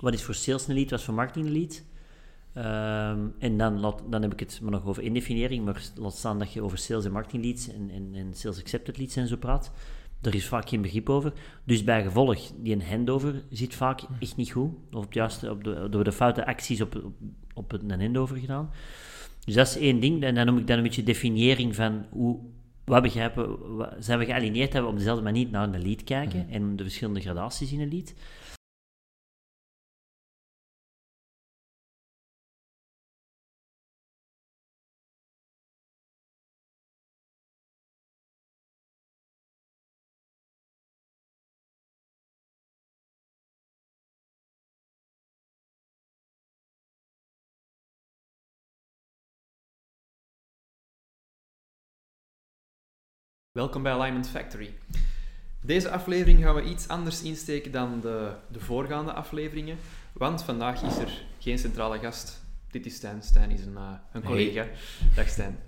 wat is voor sales een lead, wat is voor marketing een lead. Ehm, en dan, laat, dan heb ik het maar nog over indefiniëring, maar laat staan dat je over sales en marketing leads en, en, en sales accepted leads en zo praat. Daar is vaak geen begrip over. Dus bij gevolg, die een handover zit vaak echt niet goed. Of op juiste, op de, door de foute acties op, op, op een handover gedaan. Dus dat is één ding. En dan noem ik dan een beetje definiëring van hoe, wat begrijpen, wat, zijn we gealineerd hebben op dezelfde manier naar een lead kijken en de verschillende gradaties in een lead. Welkom bij Alignment Factory. Deze aflevering gaan we iets anders insteken dan de, de voorgaande afleveringen, want vandaag is er geen centrale gast. Dit is Stijn. Stijn is een, uh, een collega. Dag Stijn.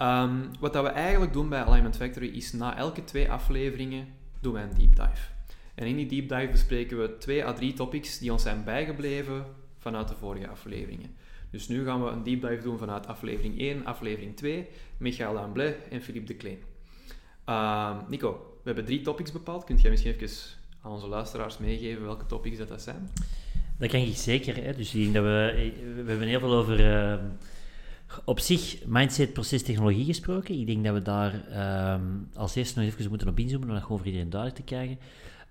Um, wat dat we eigenlijk doen bij Alignment Factory is na elke twee afleveringen doen we een deep dive. En in die deep dive bespreken we twee à drie topics die ons zijn bijgebleven vanuit de vorige afleveringen. Dus nu gaan we een deep dive doen vanuit aflevering 1, aflevering 2, Michael Lamblay en Philippe de Kleen. Uh, Nico, we hebben drie topics bepaald. Kunt jij misschien even aan onze luisteraars meegeven welke topics dat, dat zijn? Dat kan ik zeker. Hè. Dus ik denk dat we, we hebben heel veel over uh, op zich mindset, proces, technologie gesproken. Ik denk dat we daar uh, als eerste nog even moeten op inzoomen, om dat gewoon voor iedereen duidelijk te krijgen.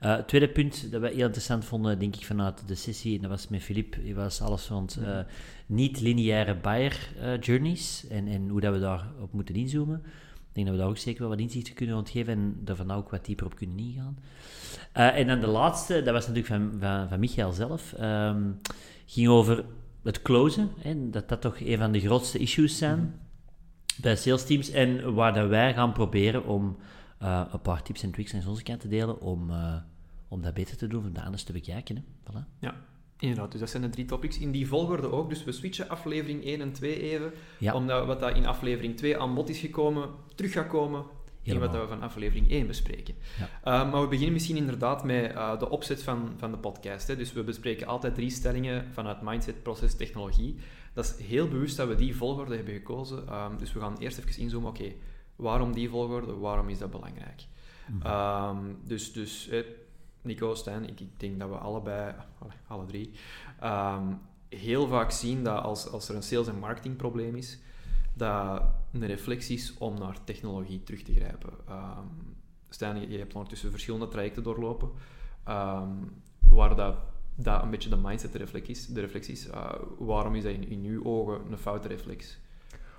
Uh, het tweede punt dat we heel interessant vonden, denk ik, vanuit de sessie, en dat was met Filip, was alles rond uh, niet-lineaire buyer journeys en, en hoe dat we daarop moeten inzoomen. Ik denk dat we daar ook zeker wel wat inzichten kunnen ontgeven en daar ook wat dieper op kunnen ingaan. Uh, en dan de laatste, dat was natuurlijk van, van, van Michael zelf, um, ging over het closen. Hè, dat dat toch een van de grootste issues zijn mm -hmm. bij sales teams. En waar dat wij gaan proberen om uh, een paar tips en tricks aan onze kant te delen om, uh, om dat beter te doen, om dat anders te bekijken. Hè. Voilà. Ja, Inderdaad, dus dat zijn de drie topics. In die volgorde ook. Dus we switchen aflevering 1 en 2 even. Ja. Omdat wat dat in aflevering 2 aan bod is gekomen, terug gaat komen in wat we van aflevering 1 bespreken. Ja. Uh, maar we beginnen misschien inderdaad met uh, de opzet van, van de podcast. Hè. Dus we bespreken altijd drie stellingen vanuit mindset, proces, technologie. Dat is heel bewust dat we die volgorde hebben gekozen. Um, dus we gaan eerst even inzoomen, oké, okay, waarom die volgorde, waarom is dat belangrijk? Mm -hmm. um, dus dus Nico, Stijn, ik, denk dat we allebei, alle drie, um, heel vaak zien dat als, als er een sales- en marketingprobleem is, dat een reflex is om naar technologie terug te grijpen. Um, Stijn, je, hebt ondertussen verschillende trajecten doorlopen, um, waar dat, dat een beetje de mindset reflex is. De reflex is uh, waarom is dat in, in uw ogen een foute reflex?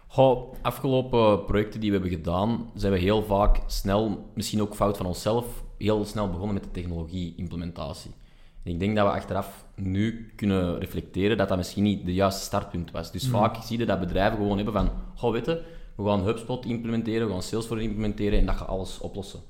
Goh, afgelopen projecten die we hebben gedaan, zijn we heel vaak snel, misschien ook fout van onszelf, heel snel begonnen met de technologie-implementatie. ik denk dat we achteraf nu kunnen reflecteren dat dat misschien niet de juiste startpunt was. Dus mm. vaak zie je dat bedrijven gewoon hebben van, goh, weet je, we gaan HubSpot implementeren, we gaan Salesforce implementeren en dat gaat alles oplossen.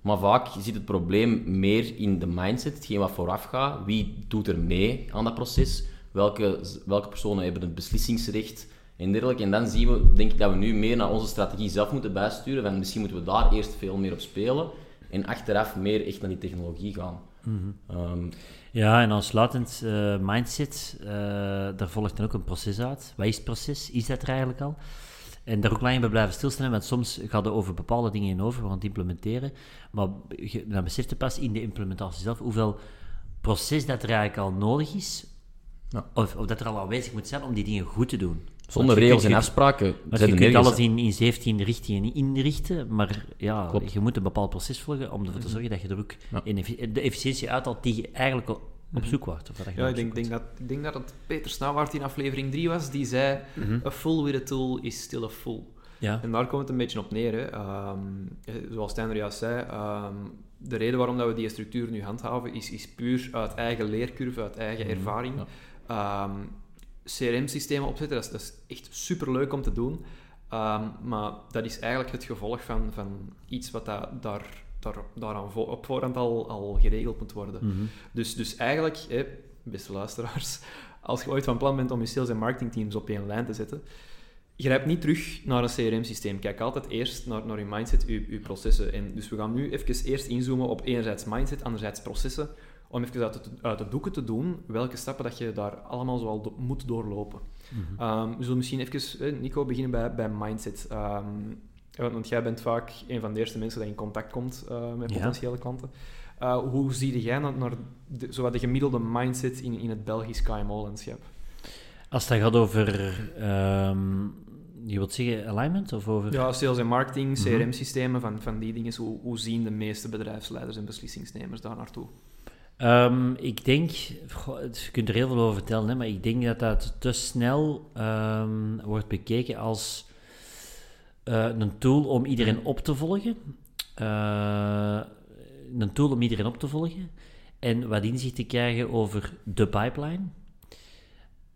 Maar vaak zit het probleem meer in de mindset, hetgeen wat vooraf gaat. Wie doet er mee aan dat proces? Welke, welke personen hebben het beslissingsrecht? En dergelijke. En dan zien we, denk ik, dat we nu meer naar onze strategie zelf moeten bijsturen. Van misschien moeten we daar eerst veel meer op spelen en achteraf meer echt naar die technologie gaan. Mm -hmm. um, ja, en aansluitend uh, mindset, uh, daar volgt dan ook een proces uit. Wat is het proces? Is dat er eigenlijk al? En daar ook lang bij blijven stilstaan, want soms gaat het over bepaalde dingen in over, we gaan het implementeren. Maar dan beseft je pas in de implementatie zelf hoeveel proces dat er eigenlijk al nodig is, ja. of, of dat er al aanwezig moet zijn om die dingen goed te doen. Zonder regels en afspraken. Je kunt alles in, in 17 richtingen inrichten, maar ja, Klopt. je moet een bepaald proces volgen om ervoor te zorgen dat je er ook ja. de efficiëntie uithaalt die je eigenlijk op mhm. zoek wordt. Of dat ja, ik denk, denk, dat, ik denk dat het Peter Snauwaard in aflevering 3 was, die zei, mm -hmm. a fool with a tool is still a fool. Ja. En daar komt het een beetje op neer. Hè. Um, zoals Stijn juist zei, um, de reden waarom dat we die structuur nu handhaven, is, is puur uit eigen leercurve, uit eigen -hmm. ervaring. Ja. Um, CRM-systemen opzetten, dat is, dat is echt super leuk om te doen. Um, maar dat is eigenlijk het gevolg van, van iets wat dat, daar, daar, daaraan vo op voorhand al, al geregeld moet worden. Mm -hmm. dus, dus eigenlijk, beste luisteraars, als je ooit van plan bent om je sales- en marketingteams op één lijn te zetten, grijp niet terug naar een CRM-systeem. Kijk altijd eerst naar, naar je mindset, je, je processen. En dus we gaan nu even eerst inzoomen op enerzijds mindset, anderzijds processen, om even uit de, uit de doeken te doen welke stappen dat je daar allemaal zoal moet doorlopen. Ehm, we zullen misschien even, Nico, beginnen bij, bij mindset. Um, want jij bent vaak een van de eerste mensen die in contact komt uh, met potentiële klanten. Uh, hoe zie jij naar, naar de, zowat de gemiddelde mindset in, in het Belgisch KMO-landschap? Als het gaat over, um, je wilt zeggen alignment of over... Ja, sales en marketing, mhm. CRM-systemen, van, van die dingen. Hoe, hoe zien de meeste bedrijfsleiders en beslissingsnemers daar naartoe? Um, ik denk, je kunt er heel veel over vertellen, hè, maar ik denk dat dat te snel um, wordt bekeken als uh, een tool om iedereen op te volgen. Uh, een tool om iedereen op te volgen en wat inzicht te krijgen over de pipeline.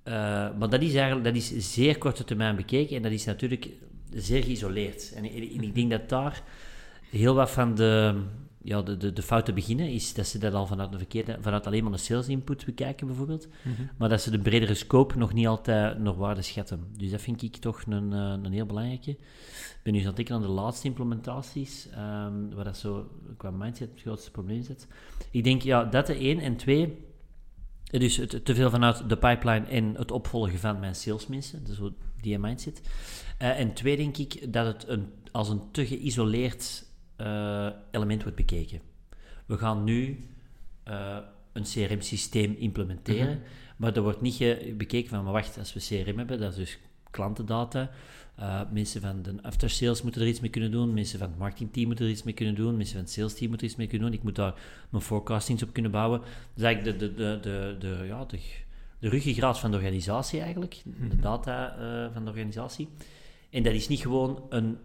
Uh, maar dat is eigenlijk dat is zeer korte termijn bekeken en dat is natuurlijk zeer geïsoleerd. En, en ik denk dat daar heel wat van de, ja, de, de, de fouten beginnen, is dat ze dat al vanuit, de verkeerde, vanuit alleen maar een sales input bekijken, bijvoorbeeld. Mhm. Maar dat ze de bredere scope nog niet altijd nog waarde schatten. Dus dat vind ik toch een, eh, een heel belangrijke. Ik ben nu aan het aan de laatste implementaties, um, waar dat zo qua mindset het grootste probleem zit. Ik denk, ja, dat de één. En twee, dus het, te veel vanuit de pipeline en het opvolgen van mijn salesmensen, dus die mindset. Uh, en twee, denk ik, dat het een, als een te geïsoleerd uh, element wordt bekeken. We gaan nu uh, een CRM-systeem implementeren, mhm. maar er wordt niet bekeken van, maar wacht, als we CRM hebben, dat is dus klantendata, uh, mensen van de aftersales moeten er iets mee kunnen doen, mensen van het marketingteam moeten er iets mee kunnen doen, mensen van het salesteam moeten er iets mee kunnen doen, ik moet daar mijn forecastings op kunnen bouwen. Dat is eigenlijk de, de, de, de, de ja, de, de ruggengraat van de organisatie eigenlijk, de mhm. data uh, van de organisatie. En dat is niet gewoon een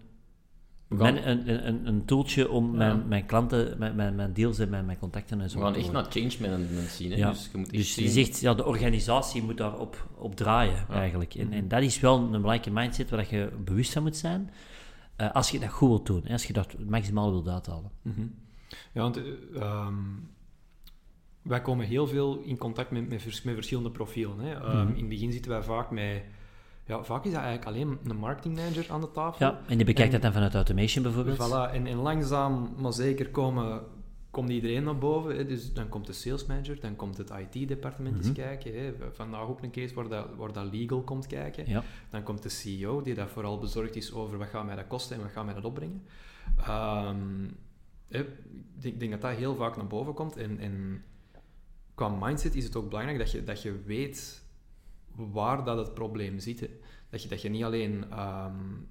mijn, een, een, een tooltje om mijn, mijn klanten, mijn, mijn, mijn deals en mijn, mijn contacten en zo. We gaan echt naar change management zien. Hè? Ja. Dus je, moet dus je zegt, ja, de organisatie moet daarop op draaien eigenlijk. En, en dat is wel een belangrijke mindset waar je bewust van moet zijn. Uh, als je dat goed wilt doen, hè, als je dat maximaal wilt uithalen. Mm -hmm. Ja, want uh, wij komen heel veel in contact met, met, met verschillende profielen. Hè. Um, mm -hmm. In het begin zitten wij vaak met ja, vaak is dat eigenlijk alleen een marketingmanager aan de tafel. Ja, en die bekijkt dat dan vanuit automation bijvoorbeeld. Voilà, en, en langzaam, maar zeker komen, komt iedereen naar boven. Hè. Dus dan komt de sales manager, dan komt het IT-departement eens mhm. kijken. Hè. Vandaag ook een case waar dat, waar dat legal komt kijken. Ja. Dan komt de CEO, die daar vooral bezorgd is over wat gaat mij dat kosten en wat gaat mij dat opbrengen. Um, ik denk dat dat heel vaak naar boven komt. En, en qua mindset is het ook belangrijk dat je, dat je weet waar dat het probleem zit. Dat je, dat je niet alleen um,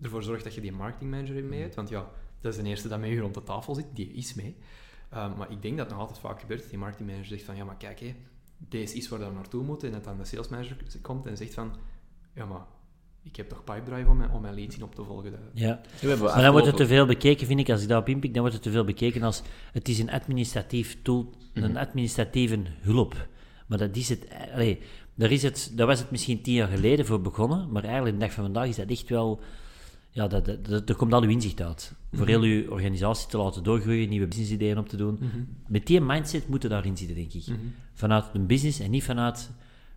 ervoor zorgt dat je die marketingmanager mee hebt, want ja, dat is de eerste dat met je rond de tafel zit, die is mee. Um, maar ik denk dat het nog altijd vaak gebeurt, die marketingmanager zegt van, ja, maar kijk, hé, deze is waar we naartoe moeten, en dat dan de salesmanager komt en zegt van, ja, maar ik heb toch Pipedrive om mijn, om mijn leads in op te volgen. Ja, maar dan wordt het te veel bekeken, vind ik, als ik daarop inpik, dan wordt het te veel bekeken als het is een administratief tool, een mhm. administratieve hulp. Maar dat is het... Allee, daar, is het, daar was het misschien tien jaar geleden voor begonnen, maar eigenlijk de dag van vandaag is dat echt wel... Ja, dat, dat, er komt al uw inzicht uit. Voor heel uw organisatie te laten doorgroeien, nieuwe businessideeën op te doen. Mhm. Met die mindset moeten daarin zitten, denk ik. Mhm. Vanuit een business en niet vanuit...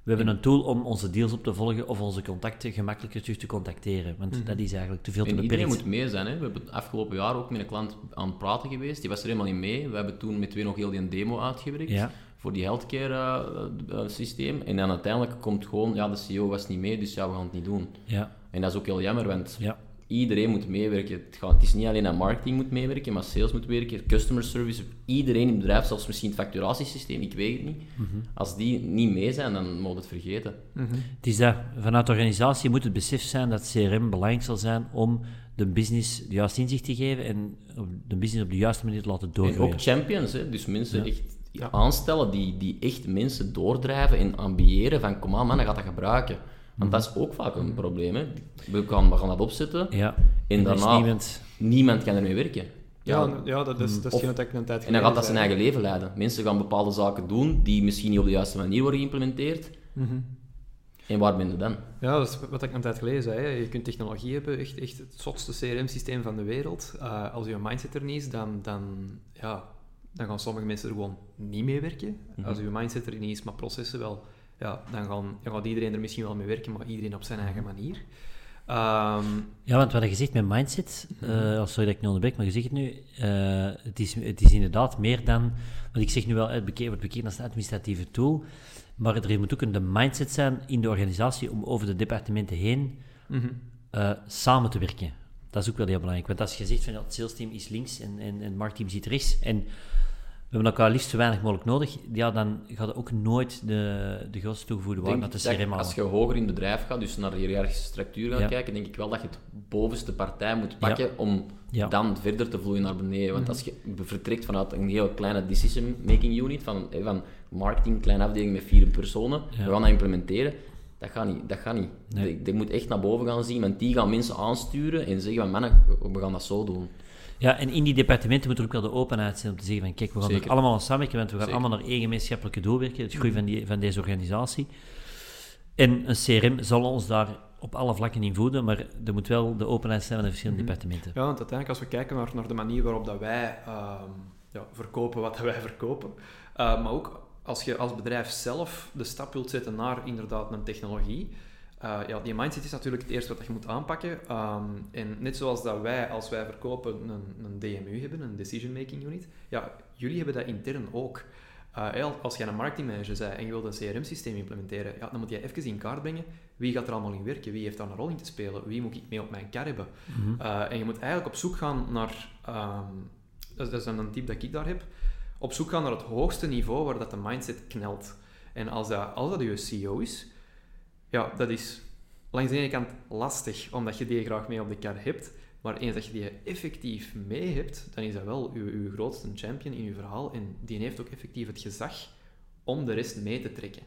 We hebben een tool om onze deals op te volgen of onze contacten gemakkelijker terug te contacteren. Want mhm. dat is eigenlijk te veel te beperkt. iedereen moet mee zijn. Hè? We hebben het afgelopen jaar ook met een klant aan het praten geweest. Die was er helemaal niet mee. We hebben toen met twee nog heel die demo uitgewerkt. Ja voor die healthcare uh, systeem. En dan uiteindelijk komt gewoon, ja, de CEO was niet mee, dus ja, we gaan het niet doen. Ja. En dat is ook heel jammer, want ja. iedereen moet meewerken. Het, gaat, het is niet alleen dat marketing moet meewerken, maar sales moet werken, customer service, iedereen in het bedrijf, zelfs misschien het facturatiesysteem, ik weet het niet. Mhm. Als die niet mee zijn, dan moet het vergeten. Mm Het is dat, vanuit de organisatie moet het besef zijn dat CRM belangrijk zal zijn om de business de juiste inzicht te geven en de business op de juiste manier te laten doorgroeien. En ook champions, hè? dus mensen echt aanstellen die, die echt mensen doordrijven en ambiëren van kom aan man, dan gaat dat gebruiken. Want dat is ook vaak een probleem. Hè. We, gaan, we gaan dat opzetten ja. en daarna niemand... niemand kan ermee werken. Ja, ja, dat is, dat is geen tijd En dan gaat dat zijn eigen leven leiden. Mensen gaan bepaalde zaken doen die misschien niet op de juiste manier worden geïmplementeerd. Mm En waar ben je dan? Ja, dat is wat ik een tijd geleden zei. Je kunt technologie hebben, echt, echt het zotste CRM-systeem van de wereld. Uh, als je mindset er niet is, dan, dan ja, dan gaan sommige mensen er gewoon niet mee werken. Mhm. Als je mindset er niet is, maar processen wel, ja, dan, gaan, dan gaat iedereen er misschien wel mee werken, maar iedereen op zijn eigen manier. Ehm, ja, want wat je zegt met mindset, uh, sorry dat ik nu onderbreek, maar je zegt het nu, uh, het, is, het is inderdaad meer dan, want ik zeg nu wel, het wordt bekend als een administratieve tool, maar er moet ook een mindset zijn in de organisatie om over de departementen heen mhm. uh, samen te werken. Dat is ook wel heel belangrijk, want als je zegt van ja, het salesteam is links en, en, en het marktteam zit rechts, en hebben elkaar liefst zo weinig mogelijk nodig, ja, dan gaat het ook nooit de, de grootste toegevoegde waarde naar de halen. Als je hoger in het bedrijf gaat, dus naar de hiërarchische structuur gaat kijken, denk ik wel dat je het bovenste partij moet pakken om dan verder te vloeien naar beneden. Want mhm. als je vertrekt vanuit een heel kleine decision-making unit, van, van marketing, kleine afdeling met vier personen, we gaan dat implementeren, dat gaat niet. Dat gaat niet. Nee. Ik, moet echt naar boven gaan zien, want die gaan mensen aansturen en zeggen van, mannen, we gaan dat zo doen. Ja, en in die departementen moet er ook wel de openheid zijn om te zeggen van kijk, we gaan er allemaal aan samenwerken, want we gaan allemaal naar één gemeenschappelijke doel werken, het groei van, die, van deze organisatie. En een CRM zal ons daar op alle vlakken in voeden, maar er moet wel de openheid zijn van de verschillende mhm. departementen. Ja, want uiteindelijk als we kijken naar, naar de manier waarop dat wij ehm, ja, verkopen wat wij verkopen, uh, maar ook als je als bedrijf zelf de stap wilt zetten naar inderdaad een technologie, uh, ja, die mindset is natuurlijk het eerste wat je moet aanpakken. Ehm, en net zoals dat wij, als wij verkopen, een, een DMU hebben, een Decision Making Unit, ja, jullie hebben dat intern ook. Uh, als jij een marketingmanager bent en je wilt een CRM-systeem implementeren, ja, dan moet je even in kaart brengen wie gaat er allemaal in werken, wie heeft daar een rol in te spelen, wie moet ik mee op mijn kar hebben. Mhm. Uh, en je moet eigenlijk op zoek gaan naar, um, dat, is een tip dat ik daar heb, op zoek gaan naar het hoogste niveau waar dat de mindset knelt. En als dat, als dat je CEO is, ja, dat is langs de ene kant lastig, omdat je die graag mee op de kar hebt. Maar eens dat je die effectief mee hebt, dan is dat wel uw, uw grootste champion in uw verhaal. En die heeft ook effectief het gezag om de rest mee te trekken.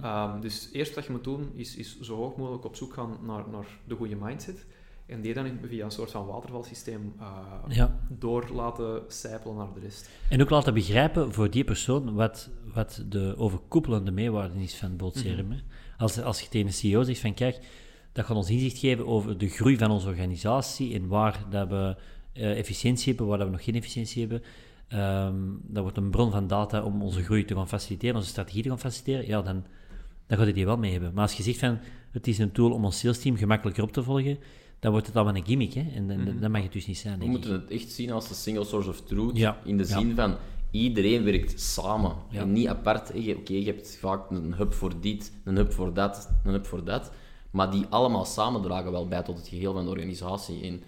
Ehm, dus eerst wat je moet doen, is, is zo hoog mogelijk op zoek gaan naar, naar de goede mindset. En die dan via een soort van watervalsysteem uh, ja. door laten sijpelen naar de rest. En ook laten begrijpen voor die persoon wat, wat de overkoepelende meewaarde is van CRM. Mm als, als je tegen een CEO zegt van kijk, dat gaat ons inzicht geven over de groei van onze organisatie en waar dat we uh, efficiëntie hebben, waar dat we nog geen efficiëntie hebben. Um, dat wordt een bron van data om onze groei te gaan faciliteren, onze strategie te gaan faciliteren. Ja, dan, dan gaat het die wel mee hebben. Maar als je zegt van het is een tool om ons sales team gemakkelijker op te volgen, dan wordt het allemaal een gimmick. Hè? En, en mm dat mag het dus niet zijn. We moeten het echt zien als een single source of truth. Ja. In de zin van iedereen werkt samen. En niet apart. Oké, je hebt vaak een hub voor dit, een hub voor dat, een hub voor dat. Maar die allemaal samen dragen wel bij tot het geheel van de organisatie. En ik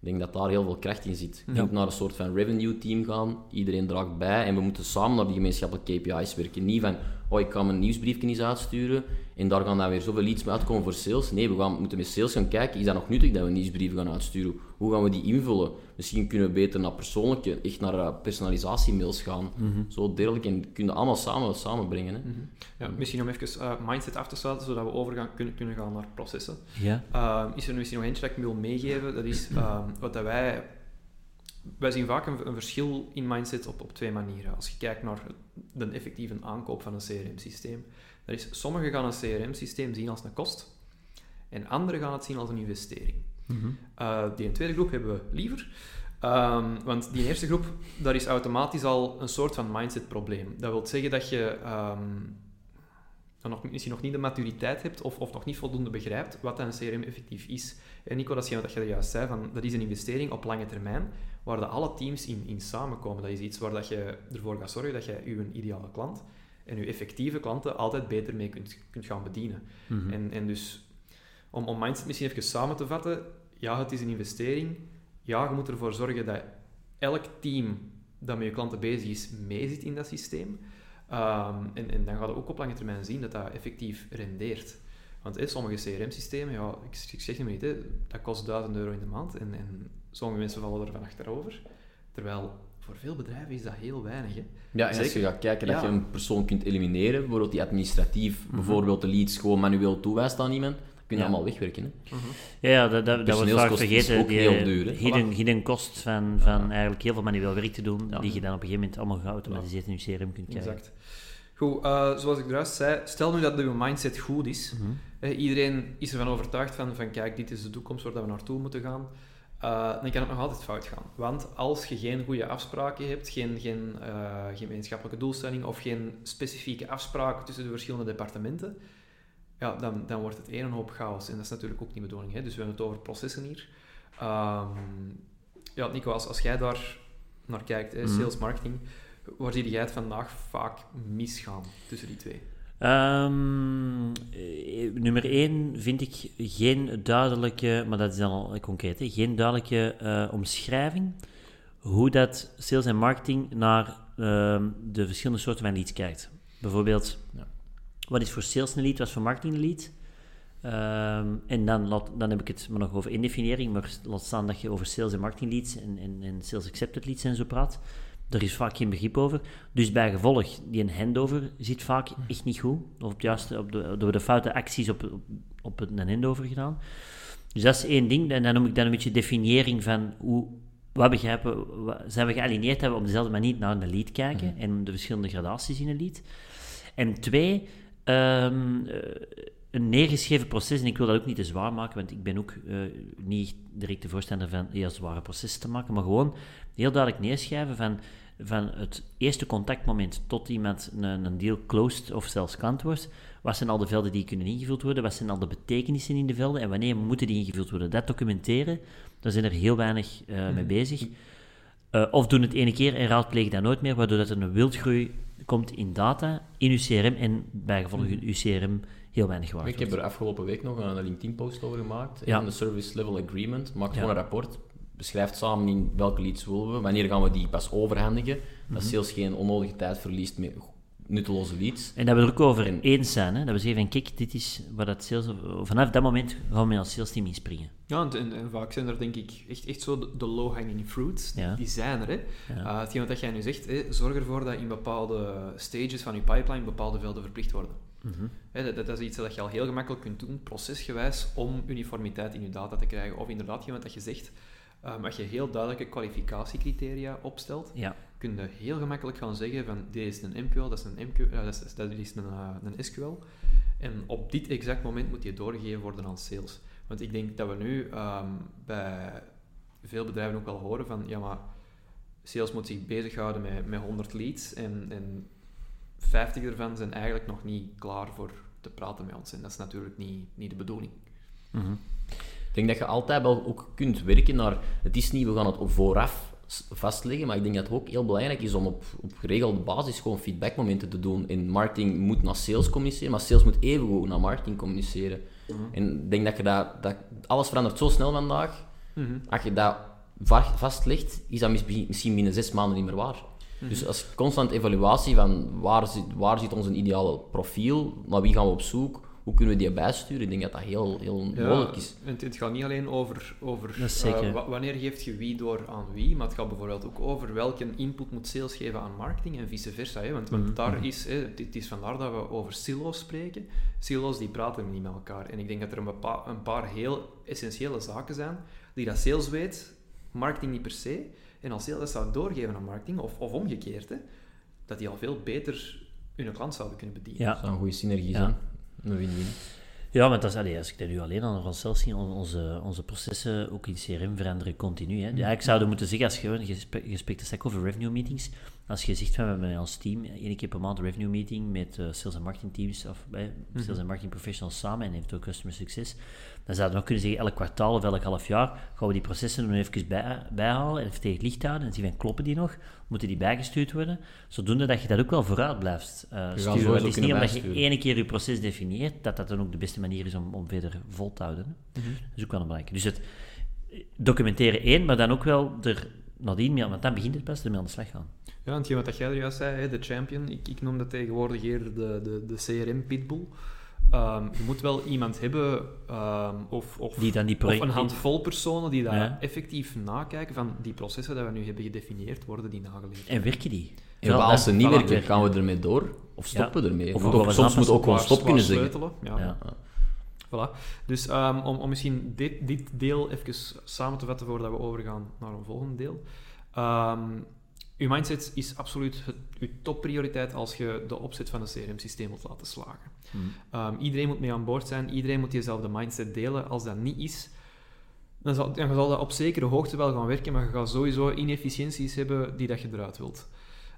denk dat daar heel veel kracht in zit. Je moet naar een soort van revenue team gaan. Iedereen draagt bij. En we moeten samen naar die gemeenschappelijke KPI's werken. Niet van, oh, ik kan mijn nieuwsbriefje eens uitsturen en daar gaan dan weer zoveel leads mee uitkomen voor sales. Nee, we gaan, moeten met sales gaan kijken, is dat nog nuttig dat we nieuwsbrieven gaan uitsturen? Hoe gaan we die invullen? Misschien kunnen we beter naar persoonlijke, echt naar uh, personalisatiemails gaan. Mhm. Zo dergelijk en kunnen allemaal samen samenbrengen. Hè? Mhm. ja, misschien om even uh, mindset af te sluiten, zodat we overgaan kunnen, kunnen gaan naar processen. Ja. Uh, is er misschien nog eentje dat ik wil meegeven? Dat is wat dat wij wij zien vaak een, een, verschil in mindset op, op twee manieren. Als je kijkt naar de effectieve aankoop van een CRM-systeem. Is, sommigen gaan een CRM-systeem zien als een kost, en anderen gaan het zien als een investering. Mm die een tweede groep hebben we liever. Um, want die eerste groep, daar is automatisch al een soort van mindset-probleem. Dat wil zeggen dat je um, nog, misschien nog niet de maturiteit hebt of, of nog niet voldoende begrijpt wat een CRM effectief is. En Nico, dat is wat je juist zei, van, dat is een investering op lange termijn waar de alle teams in, in samenkomen. Dat is iets waar dat je ervoor gaat zorgen dat je je ideale klant en je effectieve klanten altijd beter mee kunt, kunt gaan bedienen. Mhm. en, en dus, om, om mindset misschien even samen te vatten, ja, het is een investering. Ja, je moet ervoor zorgen dat elk team dat met je klanten bezig is, meezit in dat systeem. Ehm, en, en dan gaat je ook op lange termijn zien dat dat effectief rendeert. Want sommige CRM-systemen, ja, ik, ik, zeg het maar niet, dat kost 1000 euro in de maand. En, en sommige mensen vallen er van achterover. Terwijl voor veel bedrijven is dat heel weinig. Hè. Ja, en als je gaat kijken dat je een persoon kunt elimineren, bijvoorbeeld die administratief, mhm. bijvoorbeeld de leads gewoon manueel toewijst aan iemand, dan kun je allemaal wegwerken. Hè. Mhm. Ja, ja, dat, dat, dat wordt vaak vergeten. Ook die heel duur, hè. hidden, hidden kost van, van eigenlijk heel veel manueel werk te doen, die je dan op een gegeven moment allemaal geautomatiseerd in je CRM kunt krijgen. Exact. Goed, uh, zoals ik juist zei, stel nu dat je mindset goed is. Mhm. iedereen is ervan overtuigd van, van, kijk, dit is de toekomst waar we naartoe moeten gaan. Uh, dan kan het nog altijd fout gaan. Want als je geen goede afspraken hebt, geen, geen uh, gemeenschappelijke doelstelling of geen specifieke afspraken tussen de verschillende departementen, ja, dan, dan wordt het een hoop chaos. En dat is natuurlijk ook niet de bedoeling. Hè? Dus we hebben het over processen hier. Um, ja, Nico, als, als jij daar naar kijkt, hè, mhm. sales marketing, waar zie jij het vandaag vaak misgaan tussen die twee? Um, nummer 1 vind ik geen duidelijke, maar dat is dan al concreet, hè, geen duidelijke uh, omschrijving hoe dat sales en marketing naar uh, de verschillende soorten van leads kijkt. Bijvoorbeeld, ja. wat is voor sales een lead, wat is voor marketing een lead? Um, en dan, laat, dan heb ik het maar nog over indefiniëring, maar laat staan dat je over sales en marketing leads en, en, en sales accepted leads en zo praat. Er is vaak geen begrip over. Dus bij gevolg, die een handover zit vaak echt niet goed. Of op juiste, op de, door de foute acties op, op, op een handover gedaan. Dus dat is één ding. En dan noem ik dan een beetje definiëring van hoe, wat begrijpen, zijn we gealineerd dat we op dezelfde manier naar een lead kijken mhm. en de verschillende gradaties in een lead. En twee, um, een neergeschreven proces, en ik wil dat ook niet te zwaar maken, want ik ben ook uh, niet direct de voorstander van heel zware processen te maken, maar gewoon heel duidelijk neerschrijven van, van het eerste contactmoment tot iemand een, een deal closed of zelfs kant wordt. Wat zijn al de velden die kunnen ingevuld worden? Wat zijn al de betekenissen in de velden? En wanneer moeten die ingevuld worden? Dat documenteren, daar zijn er heel weinig uh, mee mhm. bezig. Uh, of doen het ene keer en raadplegen dat nooit meer, waardoor dat er een wildgroei komt in data, in uw CRM en bijgevolg mm. uw CRM heel weinig waard Ik heb er afgelopen week nog een LinkedIn-post over gemaakt. Ja. de Service Level Agreement maakt gewoon een rapport. Beschrijft samen in welke leads willen we, wanneer gaan we die pas overhandigen. Mm -hmm. Dat mhm. sales geen onnodige tijd verliest met nutteloze leads. En dat we er ook over en, eens zijn. Hè? Dat we zeggen van, kijk, dit is wat dat sales... Vanaf dat moment gaan we met als sales team inspringen. Ja, en, en, vaak zijn er denk ik echt, echt zo de, low-hanging fruits. Die zijn er. Hè. Ja. Uh, hetgeen wat jij nu zegt, hè, zorg ervoor dat in bepaalde stages van je pipeline bepaalde velden verplicht worden. Mm dat, dat, is iets dat je al heel gemakkelijk kunt doen, procesgewijs, om uniformiteit in je data te krijgen. Of inderdaad, wat dat je zegt, um, als je heel duidelijke kwalificatiecriteria opstelt, ja. kun je heel gemakkelijk gaan zeggen van, dit is een MQL, dat is een, MQ, uh, dat is, dat is een, uh, een SQL. En op dit exact moment moet je doorgegeven worden aan sales. Want ik denk dat we nu um, bij veel bedrijven ook wel horen van, ja maar, sales moet zich bezighouden met, met 100 leads en, en 50 ervan zijn eigenlijk nog niet klaar voor te praten met ons. En dat is natuurlijk niet, niet de bedoeling. Mhm. Denk dat je altijd wel ook kunt werken naar... Het is niet, we gaan het vooraf vastleggen, maar ik denk dat het ook heel belangrijk is om op, op geregelde basis gewoon feedbackmomenten te doen. En marketing moet naar sales communiceren, maar sales moet evengoed naar marketing communiceren. Mhm. En ik denk dat je dat, dat... Alles verandert zo snel vandaag. Mhm. Als je dat vastlegt, is dat misschien binnen zes maanden niet meer waar. Dus als constant evaluatie van waar zit, waar zit ons ideale profiel, naar wie gaan we op zoek, hoe kunnen we die bijsturen, ik denk dat dat heel, heel mogelijk is. Het, het gaat niet alleen over, over uh, wanneer geeft je wie door aan wie, maar het gaat bijvoorbeeld ook over welke input moet sales geven aan marketing en vice versa. Hè? Want, want daar mhm. is, hè, het, is vandaar dat we over silo's spreken. Silo's die praten niet met elkaar. En ik denk dat er een, een paar heel essentiële zaken zijn die dat sales weet, marketing niet per se. En als sales dat zou doorgeven aan marketing, of, of omgekeerd, hè, dat die al veel beter hun klant zouden kunnen bedienen. Ja. Dat zou een goede synergie zijn. Ja, maar dat is, allee, als ik dat nu alleen aan onszelf zie, onze, onze processen, ook in CRM, veranderen continu. Hè. Ja, ik zou moeten zeggen, als je, je spreekt een over revenue meetings, als je zegt, van, we hebben als team één keer per maand een revenue meeting met uh, sales en marketing teams, of bij sales en marketing professionals samen, en heeft ook customer succes, dan zouden we nog kunnen zeggen, elk kwartaal of elk half jaar gaan we die processen nog even bij, bijhalen en even tegen het licht houden en zien van, kloppen die nog? Moeten die bijgestuurd worden? Zodoende dat je dat ook wel vooruit blijft uh, sturen. Het is niet omdat je één keer je proces definieert, dat dat dan ook de beste manier is om, om verder vol te houden. Mm -hmm. Dat is ook wel een belangrijke. Dus het documenteren één, maar dan ook wel er nadien, want dan begint het best ermee aan de slag gaan. Ja, want wat jij er juist zei, de champion, ik, ik noem dat tegenwoordig eerder de, de, de CRM-pitbull. Ehm, je moet wel iemand hebben, um, of, of, die dan die of een handvol personen die daar effectief nakijken van die processen die we nu hebben gedefinieerd, worden die nageleefd. En werken die? En als ze niet werken, gaan we ermee door? Of stoppen we ermee? Of, of soms moet ook gewoon stop kunnen zeggen. Ja. Voilà. Dus um, om, om misschien dit, dit deel even samen te vatten voordat we overgaan naar een volgende deel. Uw mindset is absoluut het, uw topprioriteit als je de opzet van een CRM-systeem wilt laten slagen. Hmm. Ehm, iedereen moet mee aan boord zijn, iedereen moet diezelfde mindset delen. Als dat niet is, dan zal, dan zal dat op zekere hoogte wel gaan werken, maar je gaat sowieso inefficiënties hebben die dat je eruit wilt.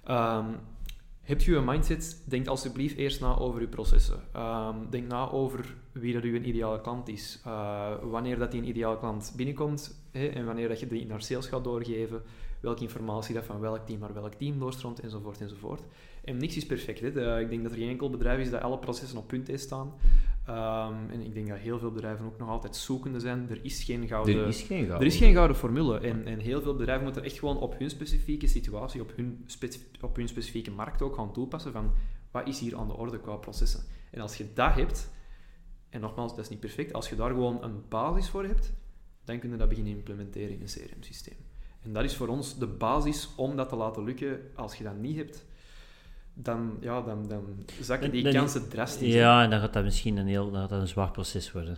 Um, Heb je een mindset, denk alsjeblieft eerst na over je processen. Ehm, denk na over wie dat uw ideale klant is. Uh, wanneer dat die een ideale klant binnenkomt hè, en wanneer dat je die naar sales gaat doorgeven. Welke informatie dat van welk team naar welk team doorstroomt enzovoort enzovoort. En niks is perfect. Hè. ik denk dat er geen enkel bedrijf is dat alle processen op punt heeft staan. Um, en ik denk dat heel veel bedrijven ook nog altijd zoekende zijn. Er is geen gouden, er is geen gouden, er is geen gouden formule. En, en heel veel bedrijven moeten echt gewoon op hun specifieke situatie, op hun, op hun specifieke markt ook gaan toepassen van wat is hier aan de orde qua processen. En als je dat hebt, en nogmaals, dat is niet perfect, als je daar gewoon een basis voor hebt, dan kun je dat beginnen implementeren in een CRM-systeem. En dat is voor ons de basis om dat te laten lukken. Als je dat niet hebt, dan, ja, dan, dan zakken die kansen drastisch. Ja, en dan gaat dat misschien een heel dan gaat dat een zwaar proces worden.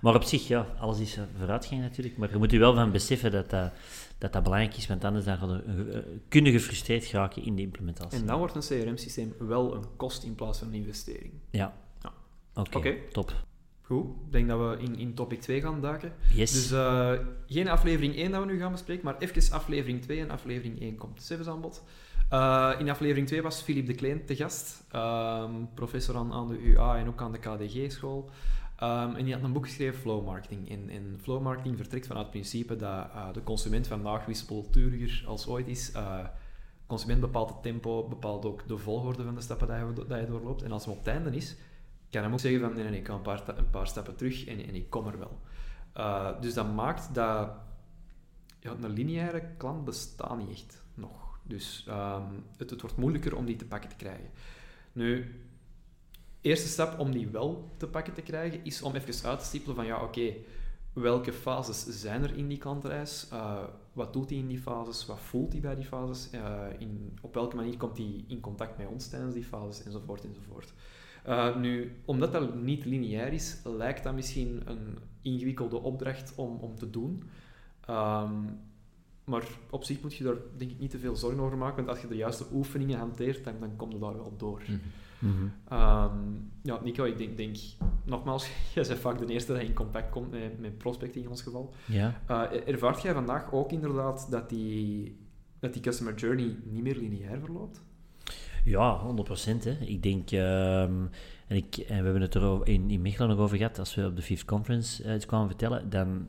Maar op zich, ja, alles is vooruitgang natuurlijk. Maar je moet je wel van beseffen dat dat, dat, dat belangrijk is, want anders dan gaat je, kunnen gefrustreerd geraken in de implementatie. En dan wordt een CRM-systeem wel een kost in plaats van een investering. Ja. ja. Oké, top. Goed, ik denk dat we in, in topic 2 gaan duiken. Yes. Dus uh, geen aflevering 1 dat we nu gaan bespreken, maar even aflevering 2 en aflevering 1 komt zelfs aan bod. Uh, in aflevering 2 was Philippe de Kleen te gast, um, professor aan, aan, de UA en ook aan de KDG-school. Um, en die had een boek geschreven, Flow Marketing. En, en Flow Marketing vertrekt vanuit het principe dat uh, de consument vandaag wispelturiger als ooit is. Uh, consument bepaalt het tempo, bepaalt ook de volgorde van de stappen die je doorloopt. En als hem op het einde is, kan hij ook zeggen van nee, nee, ik ga een paar, een paar stappen terug en, en ik kom er wel. dus dat maakt dat ja, een lineaire klant bestaat niet echt nog. Dus ehm, het, wordt moeilijker om die te pakken te krijgen. Nu, eerste stap om die wel te pakken te krijgen, is om even uit te stippelen van ja, oké, welke fases zijn er in die klantreis? Uh, wat doet hij in die fases? Wat voelt hij bij die fases? Uh, in, op welke manier komt hij in contact met ons tijdens die fases? Enzovoort, enzovoort. Uh, nu, omdat dat niet lineair is, lijkt dat misschien een ingewikkelde opdracht om, om te doen. Um, maar op zich moet je daar denk ik niet te veel zorgen over maken, want als je de juiste oefeningen hanteert, dan, dan kom je daar wel door. Mm -hmm. um, ja, Nico, ik denk, denk nogmaals, jij bent vaak de eerste die in contact komt met, met prospecting in ons geval. Ja. Uh, ervaart jij vandaag ook inderdaad dat die, dat die customer journey niet meer lineair verloopt? Ja, 100%. Hè. Ik denk, um, en, ik, en we hebben het er in, in Mechelen nog over gehad, als we op de Fifth Conference uh, iets kwamen vertellen, dan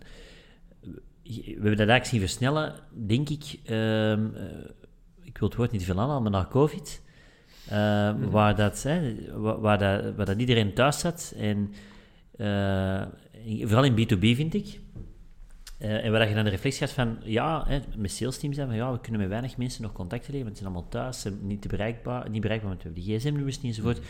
we hebben dat eigenlijk zien versnellen, denk ik. Ehm, eh, ik wil het woord niet veel aanhalen, maar na COVID. Ehm, mhm. waar, dat, hè, waar, dat, waar dat iedereen thuis zat. En uh, vooral in B2B vind ik. Uh, en waar je dan de reflectie had van, ja, hè, met sales teams van, ja, we kunnen met weinig mensen nog contact leveren, want ze zijn allemaal thuis, ze zijn niet bereikbaar, niet bereikbaar, want we hebben die gsm-nummers niet enzovoort. Mhm.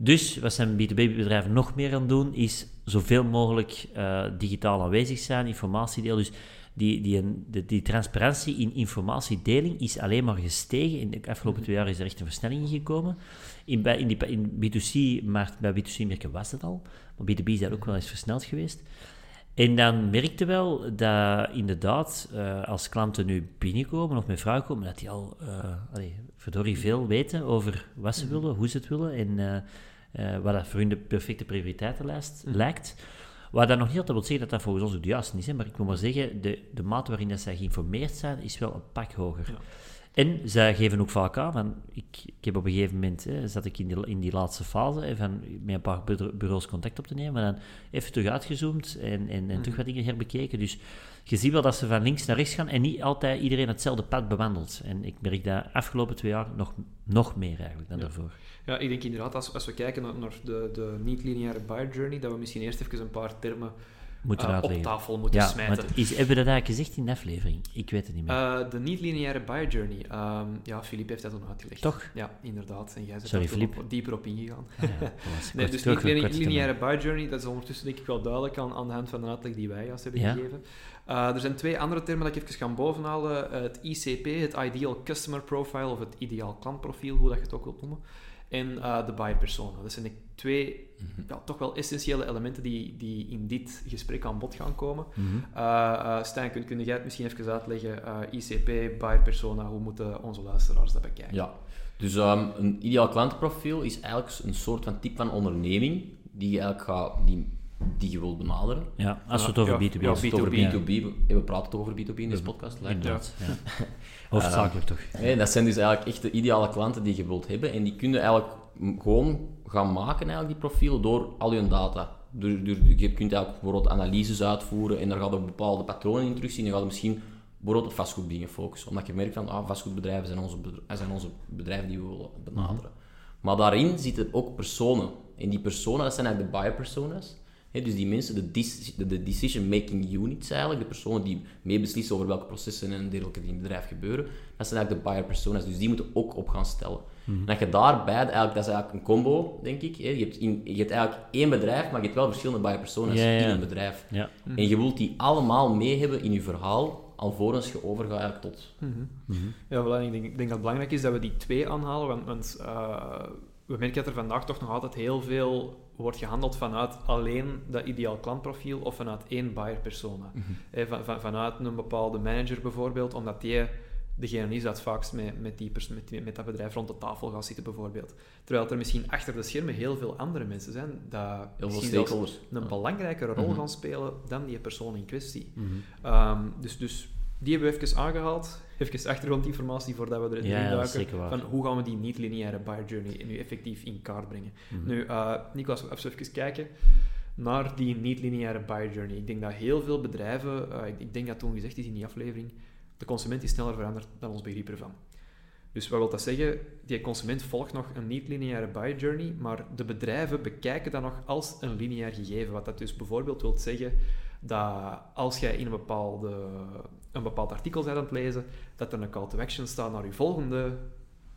Dus wat zijn B2B-bedrijven nog meer aan doen, is zoveel mogelijk uh, digitaal aanwezig zijn, informatie delen. Dus die, die, die, transparantie in informatiedeling is alleen maar gestegen. In de afgelopen twee jaar is er echt een versnelling in gekomen. In, bij, in B2C, maar bij B2C-merken was het al, maar B2B is daar ook wel eens versneld geweest. En dan merkte wel dat inderdaad, uh, als klanten nu binnenkomen of met vrouwen komen, dat die al uh, allee, verdorie veel weten over wat ze willen, hoe ze het willen en uh, wat dat voor hun de perfecte prioriteitenlijst mm. lijkt. Wat dat nog niet altijd wil zeggen dat dat volgens ons juist is, hè, maar ik moet maar zeggen, de, de mate waarin dat zij geïnformeerd zijn, is wel een pak hoger. Ja. En zij geven ook vaak aan, van, ik, ik heb op een gegeven moment, hè, zat ik in die, in die laatste fase, hè, van met een paar bureaus contact op te nemen, maar dan even terug uitgezoomd en, en, en mm. terug wat dingen herbekeken. Dus je ziet wel dat ze van links naar rechts gaan en niet altijd iedereen hetzelfde pad bewandelt. En ik merk dat afgelopen twee jaar nog, nog meer eigenlijk dan daarvoor. Ja, ik denk inderdaad, als, als we kijken naar, naar de, de niet-lineaire buyer journey, dat we misschien eerst even een paar termen moeten uh, op tafel moeten ja, smijten. Is, hebben we dat eigenlijk gezegd in de aflevering? Ik weet het niet meer. Uh, de niet-lineaire buyer journey. Um, ja, Filip heeft dat toen uitgelegd. Toch? Ja, inderdaad. En jij bent Sorry, er dieper op ingegaan. Ah, ja, nee, dus niet-lineaire buyer journey, dat is ondertussen denk ik wel duidelijk aan, aan de hand van de uitleg die wij juist hebben gegeven. Uh, er zijn twee andere termen dat ik even ga bovenhalen. het ICP, het Ideal Customer Profile, of het Ideaal Klantprofiel, hoe dat je het ook wilt noemen en uh, de buyer persona. Dat zijn de twee mhm. ja, toch wel essentiële elementen die, die in dit gesprek aan bod gaan komen. Mm -hmm. uh, Stijn, kun, kun jij het misschien even uitleggen? ICP, buyer persona, hoe moeten onze luisteraars dat bekijken? Ja, dus um, een ideaal klantenprofiel is eigenlijk een soort van type van onderneming die eigenlijk gaat, die die je wilt benaderen. Ja, als we het over B2B ja, B2B, over B2B, we praten toch over B2B in deze podcast. Inderdaad, Hoofdzakelijk toch. Nee, dat zijn dus eigenlijk echt de ideale klanten die je wilt hebben en die kunnen eigenlijk gewoon gaan maken, eigenlijk, die profielen, door al je data. je kunt eigenlijk bijvoorbeeld analyses uitvoeren en daar gaat een bepaalde patronen in terugzien. Je gaat misschien bijvoorbeeld op vastgoeddingen focussen. Omdat je merkt van, ah, vastgoedbedrijven zijn onze, zijn onze bedrijven die we willen benaderen. Maar daarin zitten ook personen. En die personen, dat zijn eigenlijk de buyer personas. Dus die mensen, de, de decision-making units eigenlijk, de personen die meebeslissen over welke processen en dergelijke die in het bedrijf gebeuren, dat zijn eigenlijk de buyer personas. Dus die moeten ook op gaan stellen. Mhm. En dat je daarbij, eigenlijk, dat is eigenlijk een combo, denk ik. Je hebt, in, je hebt eigenlijk één bedrijf, maar je hebt wel verschillende buyer personas in een bedrijf. Ja. En je wilt die allemaal mee hebben in je verhaal, alvorens je overgaat tot... Mm -hmm. Ja, voilà, ik, denk, ik denk dat het belangrijk is dat we die twee aanhalen, want, want uh, we merken dat er vandaag toch nog altijd heel veel wordt gehandeld vanuit alleen dat ideaal klantprofiel of vanuit één buyer persona. Mm -hmm. van, van, vanuit een bepaalde manager bijvoorbeeld, omdat die degene is dat vaakst met, met, die met, met, dat bedrijf rond de tafel gaat zitten bijvoorbeeld. Terwijl er misschien achter de schermen heel veel andere mensen zijn dat heel veel een belangrijkere rol mhm. gaan spelen dan die persoon in kwestie. Mhm. Ehm, dus, dus die hebben we even aangehaald. Even achtergrondinformatie voordat we erin ja, duiken. Van hoe gaan we die niet-lineaire buyer journey nu effectief in kaart brengen. Mm Nu, uh, Nicolas, even kijken naar die niet-lineaire buyer journey. Ik denk dat heel veel bedrijven, uh, ik, ik, denk dat toen gezegd is in die aflevering, de consument is sneller veranderd dan ons begrip ervan. Dus wat wil dat zeggen? Die consument volgt nog een niet-lineaire buyer journey, maar de bedrijven bekijken dat nog als een lineair gegeven. Wat dat dus bijvoorbeeld wil zeggen dat als jij in een, bepaalde, een bepaald artikel bent aan het lezen, dat er een call to action staat naar je volgende,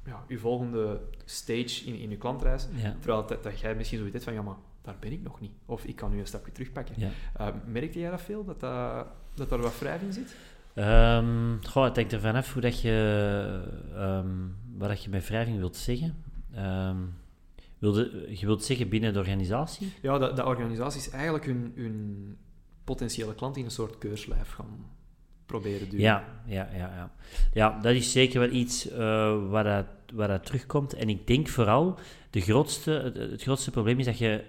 ja, je volgende stage in, in je klantreis. Terwijl dat, dat, jij misschien zoiets hebt van, ja, maar daar ben ik nog niet. Of ik kan nu een stapje terugpakken. Ja. Uh, merkte jij dat veel, dat, dat, dat daar wat wrijving zit? Um, goh, het hangt ervan af hoe dat je, um, wat dat je bij wrijving wilt zeggen. Um, wilde, je wilt zeggen binnen de organisatie? Ja, de, de organisaties eigenlijk hun, hun potentiële klant in een soort keurslijf gaan proberen duwen. Ja, ja, ja, ja. ja dat is zeker wel iets uh, waar, dat, waar dat terugkomt. En ik denk vooral, de grootste, het, grootste probleem is dat je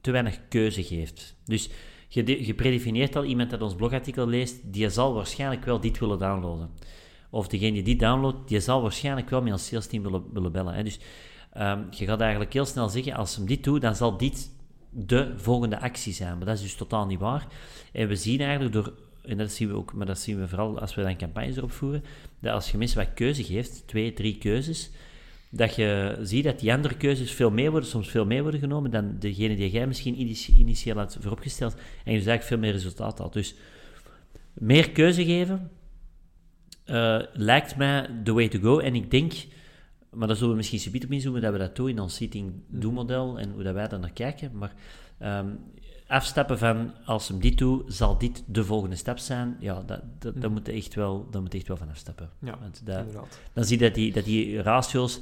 te weinig keuze geeft. Dus je, je predefinieert al iemand dat ons blogartikel leest, die zal waarschijnlijk wel dit willen downloaden. Of degene die dit downloadt, die zal waarschijnlijk wel met ons sales team willen, willen bellen. Hè. Dus um, je gaat eigenlijk heel snel zeggen, als ze dit doet, dan zal dit de volgende actie zijn. Maar dat is dus totaal niet waar. En we zien eigenlijk door, en dat zien we ook, maar dat zien we vooral als we dan campagnes erop voeren, dat als je mensen wat keuze geeft, twee, drie keuzes, dat je ziet dat die andere keuzes veel meer worden, soms veel meer worden genomen dan degene die jij misschien initieel had vooropgesteld. En je dus eigenlijk veel meer resultaat had. Dus meer keuze geven uh, lijkt mij the way to go. En ik denk, maar daar zullen we misschien subiet op inzoomen, dat we dat doen in ons seating do model en hoe dat wij daar naar kijken. Maar um, afstappen van als hem dit doet, zal dit de volgende stap zijn. Ja, dat, dat, mm. moet echt wel, dat moet echt wel van afstappen. Ja, Want dat, Dan zie je dat die, dat die ratio's,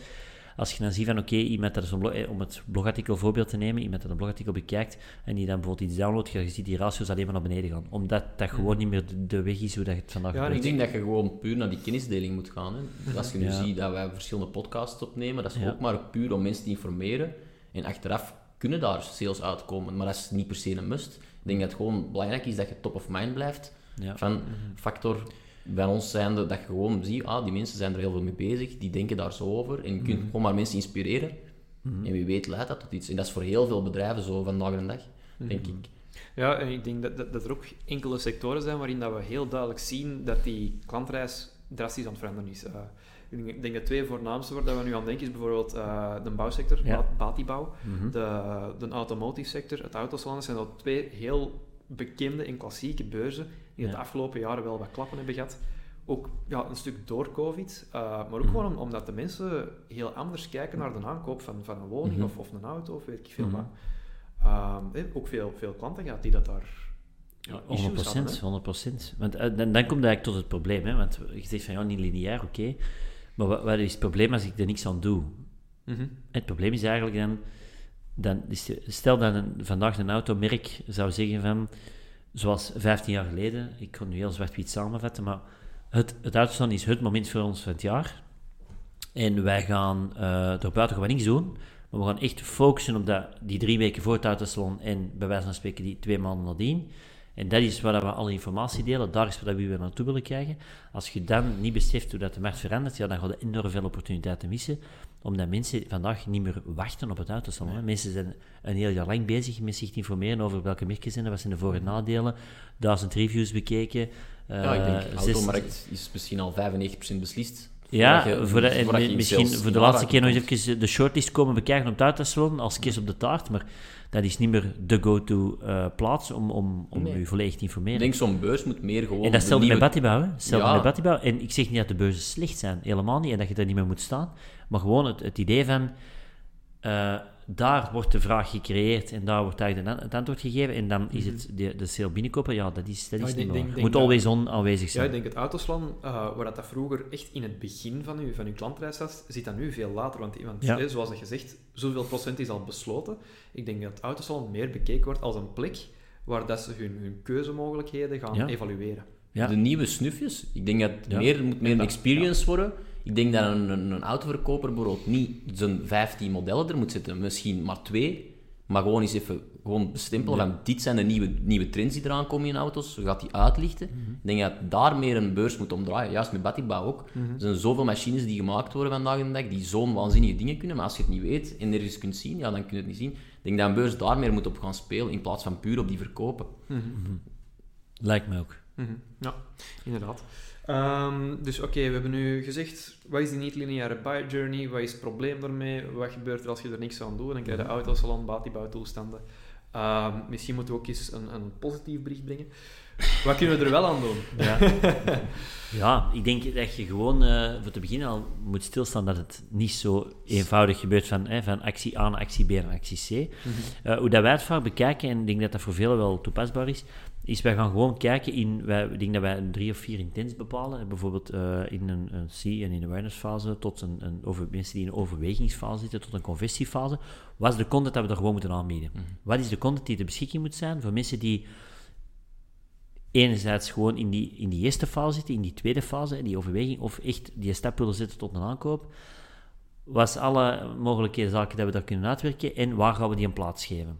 als je dan ziet van oké, iemand dat een blog, om het blogartikel voorbeeld te nemen, iemand dat een blogartikel bekijkt en die dan bijvoorbeeld iets downloadt, je ziet die ratio's alleen maar naar beneden gaan. Omdat dat gewoon mm. niet meer de, weg is hoe dat het vandaag Ja, ik denk dat je gewoon puur naar die kennisdeling moet gaan. Hè. als je nu ziet dat wij verschillende podcasts opnemen, dat is ook maar puur om mensen te informeren en achteraf kunnen daar sales uitkomen, maar dat is niet per se een must. Ik denk dat het gewoon belangrijk is dat je top of mind blijft. Van mhm. factor bij ons zijn dat je gewoon ziet, ah, die mensen zijn er heel veel mee bezig, die denken daar zo over. En je kunt mhm. gewoon maar mensen inspireren. Mhm. En wie weet leidt dat tot iets. En dat is voor heel veel bedrijven zo vandaag de dag, denk ik. Ja, en ik denk dat, dat, dat, er ook enkele sectoren zijn waarin dat we heel duidelijk zien dat die klantreis drastisch aan het veranderen is. Uh, ik denk dat twee voornaamste waar we nu aan denken is bijvoorbeeld uh, de bouwsector, ja. Batibouw, mm de, de automotive sector, het autosalon. zijn dat twee heel bekende en klassieke beurzen die ja. het afgelopen jaren wel wat klappen hebben gehad. Ook ja, een stuk door COVID, uh, maar ook mhm. gewoon omdat de mensen heel anders kijken naar de aankoop van, van een woning mhm. of, of een auto of weet ik veel wat. Mm eh, ook veel, veel klanten gehad die dat daar ja, 100 procent, 100 procent. Want dan, dan komt eigenlijk tot het probleem, hè? want je zegt van ja, niet lineair, oké. Maar wat, wat, is het probleem als ik er niks aan doe? Mhm. Het probleem is eigenlijk dan, dan is stel dat een, vandaag een automerk zou zeggen van, zoals 15 jaar geleden, ik kon nu heel zwart-wit samenvatten, maar het, het is het moment voor ons van het jaar. En wij gaan uh, er buiten gewoon niks doen, Maar we gaan echt focussen op dat, die drie weken voor het en bij wijze van spreken die twee maanden nadien. En dat is waar we alle informatie delen, daar is waar we weer naartoe willen krijgen. Als je dan niet beseft hoe dat de markt verandert, ja, dan ga je enorm veel opportuniteiten missen, omdat mensen vandaag niet meer wachten op het autosalon. Nee. Mensen zijn een heel jaar lang bezig met zich te informeren over welke merken zijn er, wat zijn de voor- en nadelen, duizend reviews bekeken. ja, ik denk, de automarkt is misschien al 95% beslist. Ja, je, voor de, en misschien voor de laatste keer nog eens even de shortlist komen bekijken op het autosalon als kist op de taart, maar dat is niet meer de go-to uh, plaats om, om, om nee. u volledig te informeren. Ik denk zo'n beurs moet meer gewoon... En dat stelde nieuwe... met Batibouw, hè. Hetzelfde ja. met Batibouw. En ik zeg niet dat de beurzen slecht zijn, helemaal niet, en dat je daar niet meer moet staan, maar gewoon het, het idee van... Uh, daar wordt de vraag gecreëerd en daar wordt eigenlijk het antwoord gegeven en dan is het de, de sale binnenkopen, ja, dat is, dat is ja, niet denk, denk, moet always on aanwezig zijn. Ja, ik denk het autoslan, uh, waar dat vroeger echt in het begin van uw, van uw klantreis zat, zit dat nu veel later, want, want ja. eh, zoals je zegt, zoveel procent is al besloten. Ik denk dat het autosalon meer bekeken wordt als een plek waar dat ze hun, hun keuzemogelijkheden gaan ja. evalueren. Ja. De nieuwe snufjes, ik denk dat het meer, moet meer een experience worden. Ik denk dat een, een, een autoverkoper bijvoorbeeld niet zijn 15 modellen er moet zitten, misschien maar twee, maar gewoon eens even gewoon bestempelen van dit zijn de nieuwe, nieuwe trends die eraan komen in auto's, zo gaat die uitlichten. Mm -hmm. Ik denk dat daar meer een beurs moet omdraaien, juist met Batibouw ook. Mm -hmm. Er zijn zoveel machines die gemaakt worden vandaag de dag, die zo'n waanzinnige dingen kunnen, maar als je het niet weet en nergens kunt zien, ja, dan kun je het niet zien. Ik denk dat een beurs daar meer moet op gaan spelen, in plaats van puur op die verkopen. Mm -hmm. Lijkt me ook. Ja, inderdaad. Um, dus oké, okay, we hebben nu gezegd, wat is die niet-lineaire buy journey, wat is het probleem daarmee, wat gebeurt er als je er niks aan doet, dan krijg je de autosalon, batibouwtoestanden. Um, misschien moeten we ook eens een, een positief bericht brengen. Wat kunnen we er wel aan doen? Ja, ja ik denk dat je gewoon uh, voor te beginnen al moet stilstaan dat het niet zo eenvoudig gebeurt van, hè, van actie A naar actie B naar actie C. Mm -hmm. uh, hoe dat wij het vaak bekijken, en ik denk dat dat voor velen wel toepasbaar is, is wij gaan gewoon kijken in, wij, ik denk dat wij een drie of vier intents bepalen, bijvoorbeeld uh, in een, een C- en in een awareness-fase, tot een, een over, mensen die in een overwegingsfase zitten, tot een conversiefase. Wat is de content dat we er gewoon moeten aanbieden? Mm -hmm. Wat is de content die ter beschikking moet zijn voor mensen die enerzijds gewoon in die, in die eerste fase zitten, in die tweede fase, die overweging, of echt die stap willen zetten tot een aankoop. Was alle mogelijke zaken dat we daar kunnen uitwerken en waar gaan we die een plaats geven?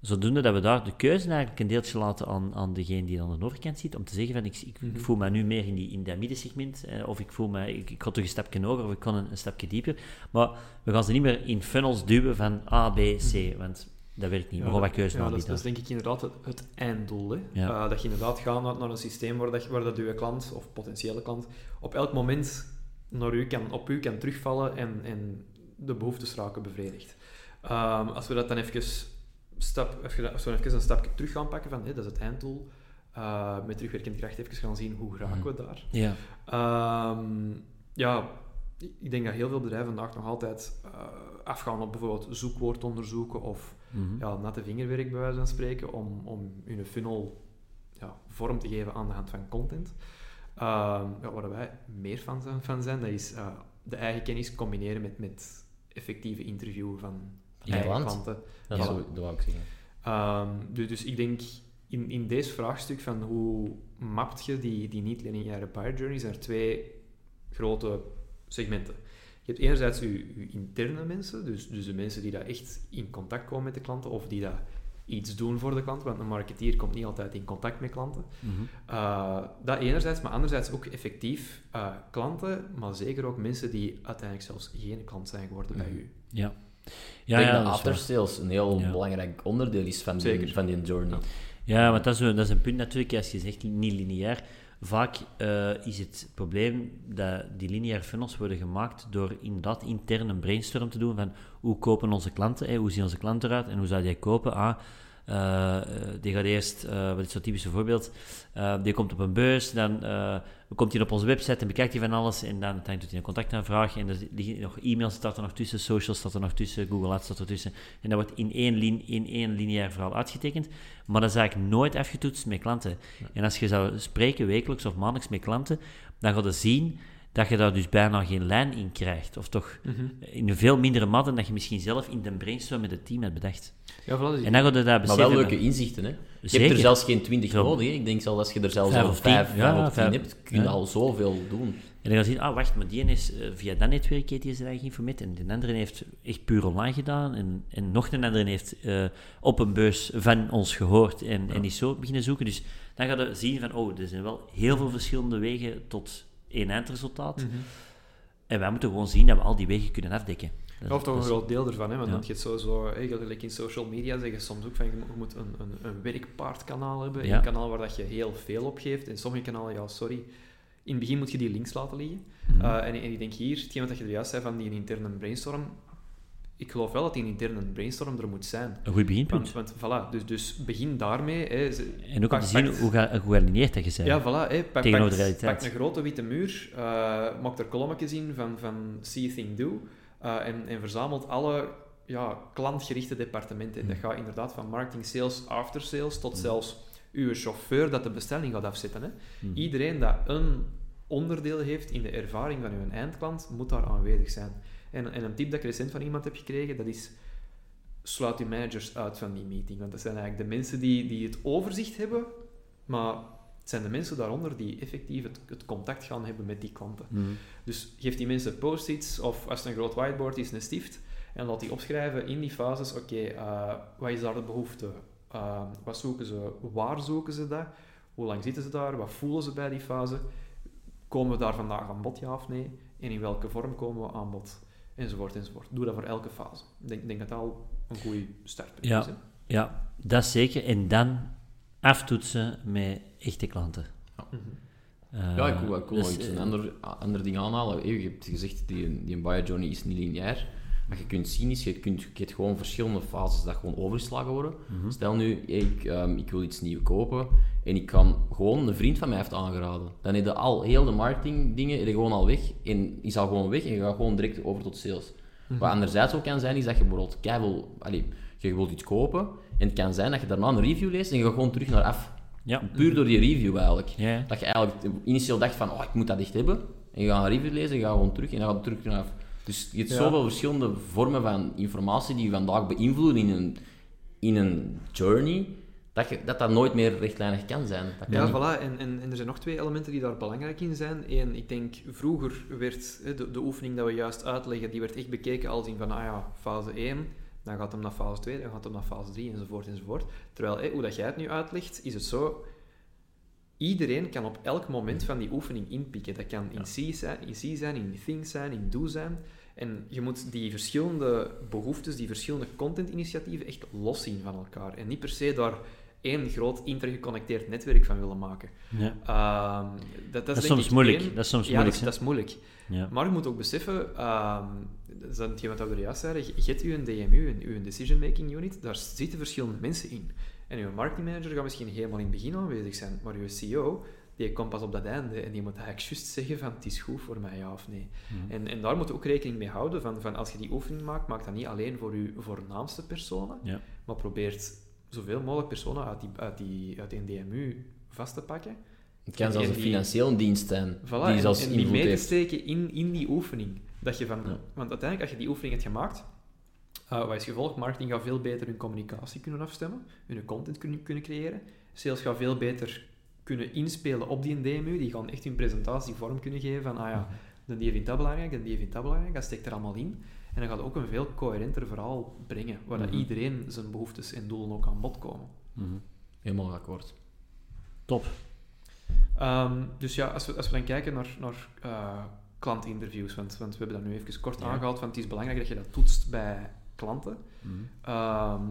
Zodoende dat we daar de keuze eigenlijk een deeltje laten aan, aan degene die aan de overkant zit, om te zeggen van ik, ik, mm -hmm. ik voel me nu meer in, die, in dat middensegment, eh, of ik voel me, ik, ik ga toch een stapje hoger, of ik kan een, een stapje dieper. Maar we gaan ze niet meer in funnels duwen van A, B, C, mm -hmm. want dat werkt niet. Ja, gaan wat keuze ja, dat, is, dat is denk ik inderdaad het, het einddoel. Hè? Ja. Uh, dat je inderdaad gaat naar, naar een systeem waar, dat, waar dat je klant, of potentiële klant, op elk moment naar u kan, op u kan terugvallen en, en de behoeftes raken bevredigd. Um, als we dat dan even, stap, als we even een stapje terug gaan pakken van hey, dat is het einddoel, uh, met terugwerkende kracht even gaan zien hoe raken we daar. Ja. Um, ja, ik denk dat heel veel bedrijven vandaag nog altijd uh, afgaan op bijvoorbeeld zoekwoordonderzoeken of mm -hmm. ja, natte vingerwerk bij wijze van spreken om, om hun funnel ja, vorm te geven aan de hand van content. Uh, ja, waar wij meer van zijn, van zijn dat is uh, de eigen kennis combineren met, met effectieve interviewen van eigen land. klanten. Dat, ja. dat wou ik zeggen. Um, dus, dus ik denk in, in deze vraagstuk van hoe mapt je die, die niet-lineaire buyer journey, zijn er twee grote segmenten. Je hebt enerzijds je, je interne mensen, dus, dus de mensen die daar echt in contact komen met de klanten, of die dat iets doen voor de klant, want een marketeer komt niet altijd in contact met klanten. Mm -hmm. uh, dat enerzijds, maar anderzijds ook effectief uh, klanten, maar zeker ook mensen die uiteindelijk zelfs geen klant zijn geworden mm -hmm. bij u. Ja. Ja, ik denk ja, dat aftersales een heel ja. belangrijk onderdeel is van die, van die journey. Ja, want dat is, dat is een punt natuurlijk, als je zegt niet lineair, Vaak uh, is het probleem dat die lineaire funnels worden gemaakt door inderdaad intern een brainstorm te doen van hoe kopen onze klanten, hè, hoe zien onze klanten eruit en hoe zou jij kopen? Ah, uh, die gaat eerst, uh, wat is zo'n typische voorbeeld, uh, die komt op een beurs, dan komt hij op onze website en bekijkt hij van alles en dan doet hij een contactaanvraag en er liggen nog e-mails staat er nog tussen, social staat er nog tussen, Google Ads staat er tussen en dat wordt in één, lin, in één lineair verhaal uitgetekend, maar dat is eigenlijk nooit afgetoetst met klanten. Ja. En als je zou spreken wekelijks of maandelijks met klanten, dan ga je zien dat je daar dus bijna geen lijn in krijgt. Of toch mm -hmm. in een veel mindere mate dan dat je misschien zelf in de brainstorm met het team hebt bedacht. Ja, voilà, en dan gaat dat Maar wel leuke inzichten, hè? Je Zeker. hebt er zelfs geen twintig nodig, hè? Ik denk zelfs als je er zelfs vijf, vijf, ja, vijf of tien hebt, kun je ja. al zoveel doen. En dan ga je zien, ah, wacht, maar die is uh, via dat netwerk heeft hij zich geïnformeerd. En de andere heeft echt puur online gedaan. En, en nog een andere heeft uh, op een beurs van ons gehoord en, en is zo beginnen zoeken. Dus dan ga je zien van, oh, er zijn wel heel veel verschillende wegen tot één eindresultaat. Mm -hmm. En wij moeten gewoon zien dat we al die wegen kunnen afdekken. Of toch een groot deel ervan, hè? want ja. je hebt zo, zo gelijk in social media zeggen soms ook van je moet een, een, een werkpaardkanaal hebben, ja. een kanaal waar dat je heel veel op geeft. En sommige kanalen, ja, sorry, in het begin moet je die links laten liggen. Mm -hmm. uh, en, en ik denk hier, hetgeen wat je er juist zei van die interne brainstorm, ik geloof wel dat die interne brainstorm er moet zijn. Een goed beginpunt. Want, want voilà, dus, dus begin daarmee. Hè, en ook om te zien hoe, ga, hoe gealineerd dat je bent. Ja, voilà. Hè, pak, tegenover de realiteit. Pak een grote witte muur, uh, maak er kolommetjes in van, van see, think, do. Uh, en, en verzamelt alle ja, klantgerichte departementen. Mm. Dat gaat inderdaad van marketing, sales, after sales, tot mm. zelfs uw chauffeur dat de bestelling gaat afzetten. Hè. Mm. Iedereen dat een onderdeel heeft in de ervaring van uw eindklant, moet daar aanwezig zijn. En, en een tip dat ik recent van iemand heb gekregen, dat is sluit je managers uit van die meeting. Want dat zijn eigenlijk de mensen die, die het overzicht hebben, maar het zijn de mensen daaronder die effectief het, het contact gaan hebben met die klanten. Mm. Dus geef die mensen post-its, of als het een groot whiteboard is, een stift, en laat die opschrijven in die fases, oké, okay, uh, wat is daar de behoefte? Uh, wat zoeken ze? Waar zoeken ze dat? Hoe lang zitten ze daar? Wat voelen ze bij die fase? Komen we daar vandaag aan bod, ja of nee? En in welke vorm komen we aan bod? Enzovoort, enzovoort. Doe dat voor elke fase. Ik denk, denk dat dat al een goede startpunt ja, is. Hè? Ja, dat zeker. En dan aftoetsen met echte klanten. Ja, uh, ja ik wil, ik wil dus, iets een ander, ander ding aanhalen. Je hebt gezegd, die, die buyer journey is niet lineair. Wat je kunt zien is, je, kunt, je hebt gewoon verschillende fases dat gewoon overgeslagen worden. Mm -hmm. Stel nu, ik, um, ik wil iets nieuws kopen en ik kan gewoon een vriend van mij heeft aangeraden. Dan heb je al heel de marketing dingen gewoon al weg en is al gewoon weg en je gaat gewoon direct over tot sales. Mm -hmm. Wat anderzijds ook kan zijn, is dat je bijvoorbeeld wil, je wilt iets kopen en het kan zijn dat je daarna een review leest en je gaat gewoon terug naar af. Ja. Puur door die review eigenlijk. Dat je eigenlijk initieel dacht van, oh, ik moet dat echt hebben. En je gaat een review lezen en je gaat gewoon terug en dan gaat het terug naar af. Dus je hebt ja. zoveel verschillende vormen van informatie die je vandaag beïnvloeden in een, in een journey, dat, je, dat dat nooit meer rechtlijnig kan zijn. Dat kan ja, niet. voilà. En, en, en, er zijn nog twee elementen die daar belangrijk in zijn. Eén, ik denk, vroeger werd hè, de, de oefening dat we juist uitleggen, die werd echt bekeken als in van, ah ja, fase 1, dan gaat hem naar fase 2, dan gaat hem naar fase 3, enzovoort, enzovoort. Terwijl, hoe dat jij het nu uitlegt, is het zo... Iedereen kan op elk moment van die oefening inpikken. Dat kan in Ja. C zijn, in C zijn, in think zijn, in do zijn. En je moet die verschillende behoeftes, die verschillende contentinitiatieven echt los zien van elkaar. En niet per se daar één groot intergeconnecteerd netwerk van willen maken. Ja. Ehm, dat, dat, is soms moeilijk. één- Dat is soms ja, moeilijk. dat, is- hè. dat is moeilijk. Ja. Maar je moet ook beseffen, ehm dat is hetgeen wat we er juist zeiden, je hebt uw DMU, uw Decision Making Unit, daar zitten verschillende mensen in. En uw marketing manager gaat misschien helemaal in het begin aanwezig zijn, maar uw CEO, die komt pas op dat einde en die moet eigenlijk juist zeggen van het is goed voor mij, ja of nee. Mhm. En, en daar moet je ook rekening mee houden van, van als je die oefening maakt, maak dat niet alleen voor je voornaamste personen, Ja. maar probeert zoveel mogelijk personen uit die, uit die, uit die DMU vast te pakken. Het kan En zelfs een die- financiële dienst zijn, Voilà, die en, zelfs en die mee te steken in, in die oefening. Dat je van, Ja. Want uiteindelijk, als je die oefening hebt gemaakt, eh, wat is gevolg? Marketing gaat veel beter hun communicatie kunnen afstemmen, hun content kunnen, kunnen creëren. Sales gaat veel beter kunnen inspelen op die DMU. Die gaan echt hun presentatie vorm kunnen geven van, ah ja, de die vindt dat belangrijk, de die vindt dat belangrijk. Dat steekt er allemaal in. En dan gaat ook een veel coherenter verhaal brengen, waar dat Mhm. iedereen zijn behoeftes en doelen ook aan bod komen. Mhm. Helemaal akkoord. Top. Ehm, dus ja, als we, als we dan kijken naar, naar eh, klantinterviews, want, want we hebben dat nu even kort Ja. aangehaald, want het is belangrijk dat je dat toetst bij klanten. Mhm. Ehm,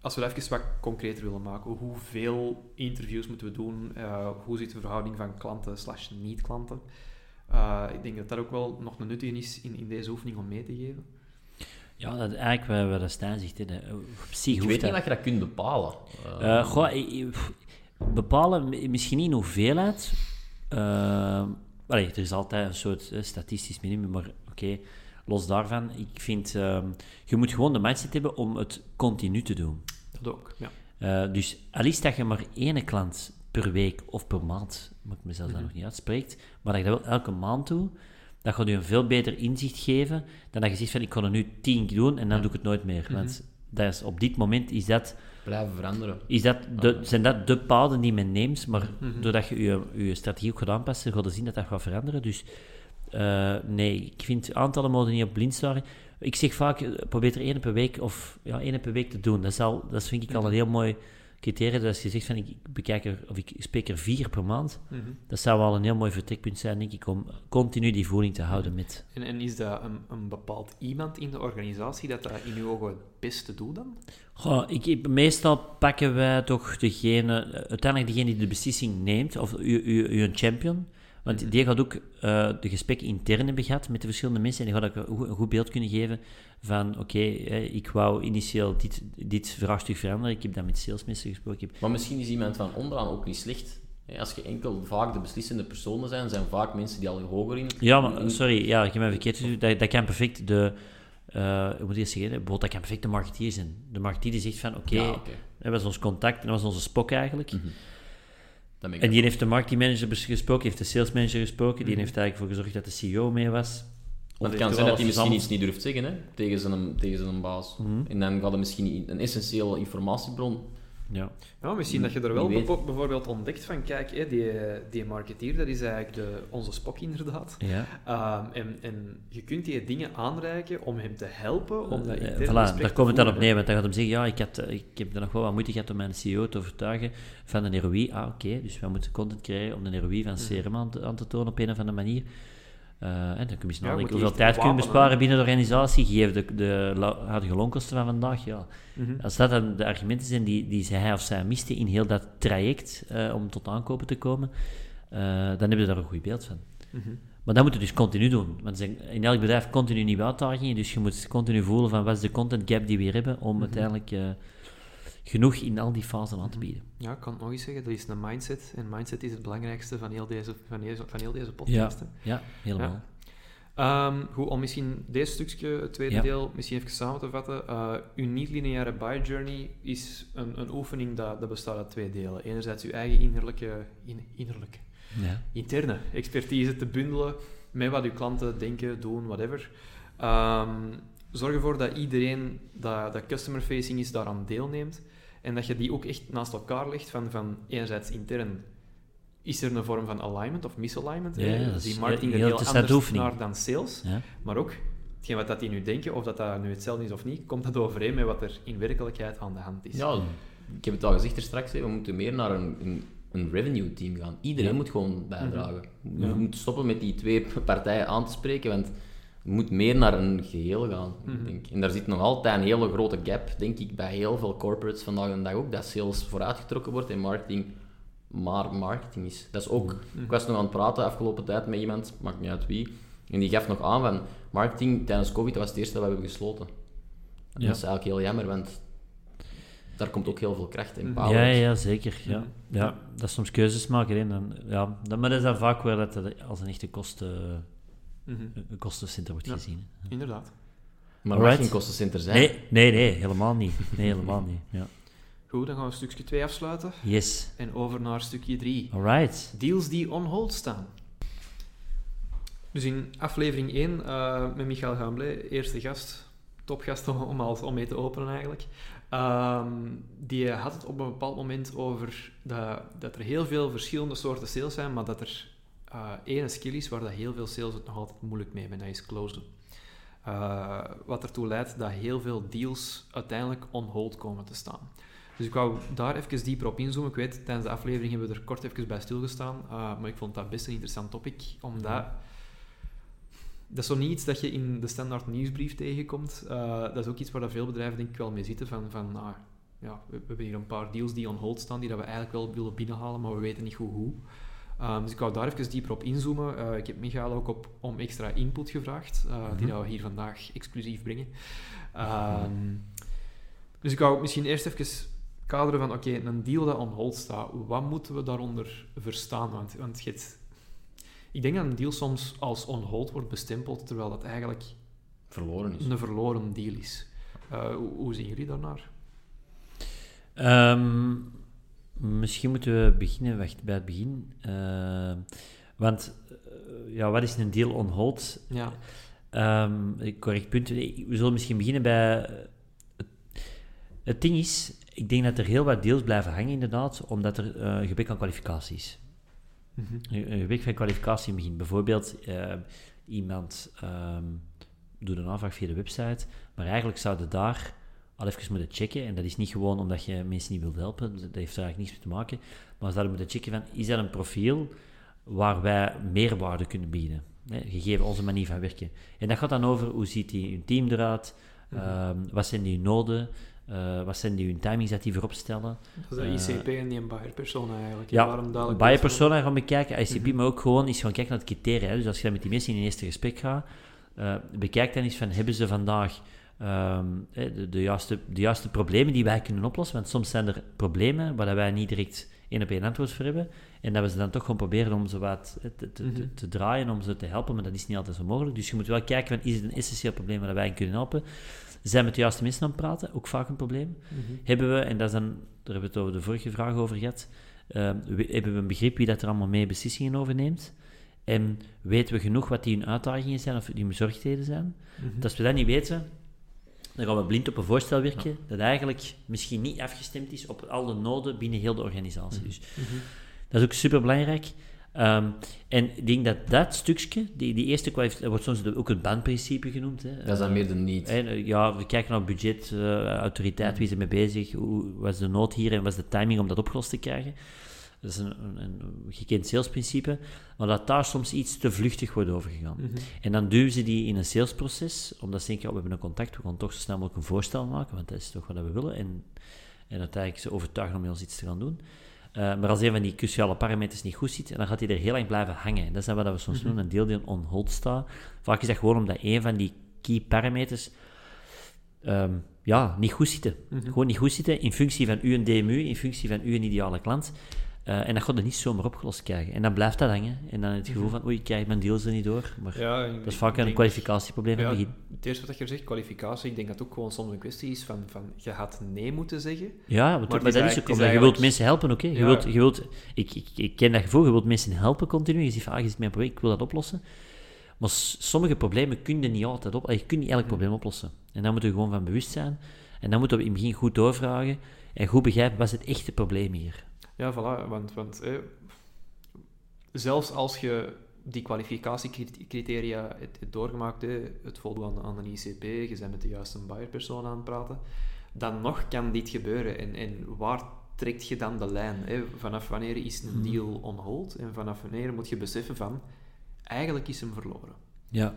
als we dat even wat concreter willen maken, hoeveel interviews moeten we doen? Eh, hoe zit de verhouding van klanten slash niet-klanten? Eh, ik denk dat dat ook wel nog een nuttige is in, in deze oefening om mee te geven. Ja, dat, eigenlijk dat Stijn zegt. Hè, dat, op zich Ik weet niet dat- je dat kunt bepalen. Eh, Eh, goh, bepalen, mi- misschien niet in hoeveelheid. Uh, allee, er is altijd een soort eh, statistisch minimum, maar oké, los daarvan. Ik vind, ehm, je moet gewoon de mindset hebben om het continu te doen. Dat ook, ja. Eh, dus al is dat je maar één klant per week of per maand, moet ik mezelf Mhm. dat nog niet uitspreekt, maar dat je dat wel elke maand doet, dat gaat je een veel beter inzicht geven dan dat je zegt van ik kan er nu tien keer doen en dan doe ik het nooit meer. Mhm. Want dat is, op dit moment is dat... Blijven veranderen. Is dat de, zijn dat de paden die men neemt, maar mhm. doordat je, je je strategie ook gaat aanpassen, ga je zien dat dat gaat veranderen. Dus uh, nee, ik vind aantallen mogen niet op blind staren. Ik zeg vaak, eh, probeer er één per week of ja, één per week te doen. Dat, is al, dat vind ik al een heel mooi criterium. Dus als je zegt van ik bekijk er, of ik spreek er vier per maand, mhm. dat zou wel een heel mooi vertrekpunt zijn, denk ik, om continu die voeding te houden met... En, en is dat een, een, bepaald iemand in de organisatie dat dat in uw ogen het beste doet dan? Goh, ik, meestal pakken wij toch degene, uiteindelijk degene die de beslissing neemt, of uw champion, want mhm. die gaat ook uh, de gesprekken intern hebben gehad met de verschillende mensen en die gaat ook een goed beeld kunnen geven van oké, ik wou initieel dit, dit vraagstuk veranderen, ik heb dat met salesmensen gesproken. Maar misschien is iemand van onderaan ook niet slecht. Als je enkel vaak de beslissende personen zijn, zijn vaak mensen die al hoger in... Ja, maar sorry, ja, ik heb me verkeerd dat, dat kan perfect de... Uh, hoe moet je zeggen? Bijvoorbeeld, dat kan perfect de marketeer zijn. De marketeer die zegt van, oké, okay, dat was ons contact, dat was onze spok eigenlijk. En die heeft de marketingmanager gesproken, heeft de salesmanager gesproken, die mhm. heeft eigenlijk voor gezorgd dat de CEO mee was. Of het kan zijn dat hij misschien iets niet durft zeggen hè, tegen, zijn, tegen zijn baas. Mhm. En dan gaat hij misschien een essentiële informatiebron ja. ja, misschien dat je er wel bijvoorbeeld ontdekt van, kijk, hé, die, die marketeer, dat is eigenlijk de, onze spok inderdaad. Ja. Ehm, en, en je kunt die dingen aanreiken om hem te helpen, om dat uh, voilà, daar komt het dan op neer, want dan gaat hem zeggen, ja, ik, had, ik heb er nog wel wat moeite gehad om mijn CEO te overtuigen van de ROI. Ah, oké, dus we moeten content creëren om de ROI van mhm. CRM aan te, aan te tonen op een of andere manier. Uh, en dan kun je snel ja, hoeveel tijd kun je besparen binnen de organisatie, gegeven de, de, de loonkosten van vandaag. Ja. Mhm. Als dat dan de argumenten zijn die, die hij of zij miste in heel dat traject uh, om tot aankopen te komen, uh, dan hebben we daar een goed beeld van. Mm -hmm. Maar dat moet je dus continu doen. Want in elk bedrijf continu nieuwe uitdagingen, dus je moet continu voelen van wat is de content gap die we hier hebben om mm -hmm. uiteindelijk genoeg in al die fasen aan te bieden. Ja, ik kan het nog eens zeggen, dat is een mindset. En mindset is het belangrijkste van heel deze, van heel, van heel deze podcast. Ja, ja helemaal. Um, goed, om misschien deze stukje, het tweede deel, misschien even samen te vatten. Uh, uw niet-lineaire buy journey is een, een oefening dat, dat bestaat uit twee delen. Enerzijds uw eigen innerlijke, in, innerlijke ja. interne expertise te bundelen met wat uw klanten denken, doen, whatever. Um, zorg ervoor dat iedereen dat, dat customer-facing is daaraan deelneemt. En dat je die ook echt naast elkaar legt van, van enerzijds intern is er een vorm van alignment of misalignment. Ja, ja, die marketing er heel, heel anders naar dan sales. Ja. Maar ook, hetgeen wat dat die nu denken, of dat dat nu hetzelfde is of niet, komt dat overeen met wat er in werkelijkheid aan de hand is. Ja, ik heb het al gezegd er straks, we moeten meer naar een, een, een revenue team gaan. Iedereen moet gewoon bijdragen. Mhm. We moeten stoppen met die twee partijen aan te spreken, want moet meer naar een geheel gaan. Mm denk. En daar zit nog altijd een hele grote gap, denk ik, bij heel veel corporates vandaag de dag ook, dat sales vooruitgetrokken wordt en marketing maar marketing is. Dat is ook, mhm. ik was nog aan het praten afgelopen tijd met iemand, maakt niet uit wie, en die gaf nog aan van marketing tijdens COVID was het eerste dat we hebben gesloten. En dat is eigenlijk heel jammer, want daar komt ook heel veel kracht in. Ja, ja, ja, zeker. Ja. Mhm. Ja, dat is soms keuzes maken. Hè. Dan, ja, maar dat is dan vaak wel dat het als een echte kosten mm een kostencenter wordt gezien. Inderdaad. Maar het mag geen kostencenter zijn. Nee, nee, nee, helemaal niet. Nee, helemaal niet. Ja. Goed, dan gaan we stukje 2 afsluiten. Yes. En over naar stukje 3. Alright. Deals die on hold staan. Dus in aflevering 1 uh, eh, met Michael Gamble, eerste gast, topgast om, om, om mee te openen eigenlijk. Um, die had het op een bepaald moment over dat, dat er heel veel verschillende soorten sales zijn, maar dat er uh, ene skill is waar dat heel veel sales het nog altijd moeilijk mee hebben, dat is closen. Uh, wat ertoe leidt dat heel veel deals uiteindelijk on hold komen te staan. Dus ik wou daar even dieper op inzoomen. Ik weet, tijdens de aflevering hebben we er kort even bij stilgestaan, uh, maar ik vond dat best een interessant topic, omdat dat is zo niet iets dat je in de standaard nieuwsbrief tegenkomt. Dat is ook iets waar veel bedrijven denk ik wel mee zitten, van, van ah, ja, we, we, hebben hier een paar deals die on hold staan, die dat we eigenlijk wel willen binnenhalen, maar we weten niet goed hoe. Um, dus ik wou daar even dieper op inzoomen. Uh, ik heb Michael ook op, om extra input gevraagd, uh, die mhm. we hier vandaag exclusief brengen. Um, dus ik wou misschien eerst even kaderen van, oké, een deal dat on hold staat, wat moeten we daaronder verstaan? Want, want het, ik denk dat een deal soms als on hold wordt bestempeld, terwijl dat eigenlijk verloren is. een verloren deal is. Uh, hoe, hoe, zien jullie daarnaar? Um, Misschien moeten we beginnen wacht, bij het begin. Uh, want uh, ja, wat is een deal on hold? Ja. Um, correct punt. We zullen misschien beginnen bij. Het ding is, ik denk dat er heel wat deals blijven hangen inderdaad, omdat er uh, gebrek aan kwalificaties. Mm -hmm. Een gebrek van kwalificatie begint. Bijvoorbeeld, uh, iemand um, doet een aanvraag via de website, maar eigenlijk zouden daar al even moeten checken. En dat is niet gewoon omdat je mensen niet wilt helpen, dat heeft er eigenlijk niets mee te maken. Maar zouden moeten checken van, is dat een profiel waar wij meerwaarde kunnen bieden? Hè, gegeven onze manier van werken. En dat gaat dan over, hoe ziet die, uw team eruit? Mm -hmm. wat zijn die noden? Uh, wat zijn die hun timings dat die voorop stellen? Dat is de ICP uh, en die een buyer persona eigenlijk. Ja, Waarom buyer persona gaan bekijken, ICP, mm -hmm. maar ook gewoon eens gaan kijken naar het criteria. Dus als je dan met die mensen in een eerste gesprek gaat, uh, bekijk dan eens van, hebben ze vandaag um, de, de, juiste, de juiste problemen die wij kunnen oplossen? Want soms zijn er problemen waar wij niet direct één op één antwoord voor hebben. En dat we ze dan toch gewoon proberen om ze wat te, te, -hmm. te, draaien, om ze te helpen, maar dat is niet altijd zo mogelijk. Dus je moet wel kijken, van, is het een essentieel probleem waar wij kunnen helpen? Zijn we met de juiste mensen aan het praten? Ook vaak een probleem. Mm -hmm. Hebben we, en dat is dan, daar hebben we het over de vorige vraag over gehad, uh, hebben we een begrip wie dat er allemaal mee beslissingen overneemt? En weten we genoeg wat die hun uitdagingen zijn of die bezorgdheden zijn? Mm -hmm. Als we dat niet weten, dan gaan we blind op een voorstel werken dat eigenlijk misschien niet afgestemd is op al de noden binnen heel de organisatie. Mm -hmm. Dus dat is ook super belangrijk. Um, en ik denk dat dat stukje, die, die eerste kwalificatie, dat wordt soms ook het bandprincipe genoemd. Hè. Dat is dan meer de niet. Uh, ja, we kijken naar budget, uh, autoriteit, wie is er mee bezig, hoe was de nood hier en wat is de timing om dat opgelost te krijgen. Dat is een, een, een gekend salesprincipe, maar dat daar soms iets te vluchtig wordt overgegaan. Mm -hmm. En dan duwen ze die in een salesproces, omdat ze denken, oh, we hebben een contact, we gaan toch zo snel mogelijk een voorstel maken, want dat is toch wat we willen. En, en uiteindelijk ze overtuigen om met ons iets te gaan doen. Uh, maar als een van die cruciale parameters niet goed zit, dan gaat hij er heel lang blijven hangen. En dat is wat we soms mm -hmm. doen, een deel die on hold staat. Vaak is dat gewoon omdat een van die key parameters um, ja, niet goed zitten. Mm -hmm. Gewoon niet goed zitten in functie van uw DMU, in functie van uw ideale klant. Uh, en dat gaat er niet zomaar opgelost krijgen. En dan blijft dat hangen. En dan het gevoel van, oei, ik krijg mijn deals er niet door. Maar ja, dat is vaak een kwalificatieprobleem ja, in het begin. Het eerste wat je zegt, kwalificatie, ik denk dat het ook gewoon soms een kwestie is van, van je gaat nee moeten zeggen. Ja, maar, dat is ook omdat je wilt mensen helpen. Hè. Je ja. wilt, je wilt, ik, ik, ik ken dat gevoel, je wilt mensen helpen continu. Je zegt van, ah, je zit mijn probleem, ik wil dat oplossen. Maar sommige problemen kun je niet altijd op, je kunt niet elk probleem oplossen. En daar moeten we gewoon van bewust zijn. En dan moeten we in het begin goed doorvragen en goed begrijpen, wat is het echte probleem hier? Ja, voilà, want, want eh, zelfs als je die kwalificatiecriteria hebt, doorgemaakt, het voldoen aan, aan, een ICP, je bent met de juiste buyer-persoon aan het praten, dan nog kan dit gebeuren. En, en waar trekt je dan de lijn? Hè? Vanaf wanneer is een deal on hold? En vanaf wanneer moet je beseffen van, eigenlijk is hem verloren. Ja.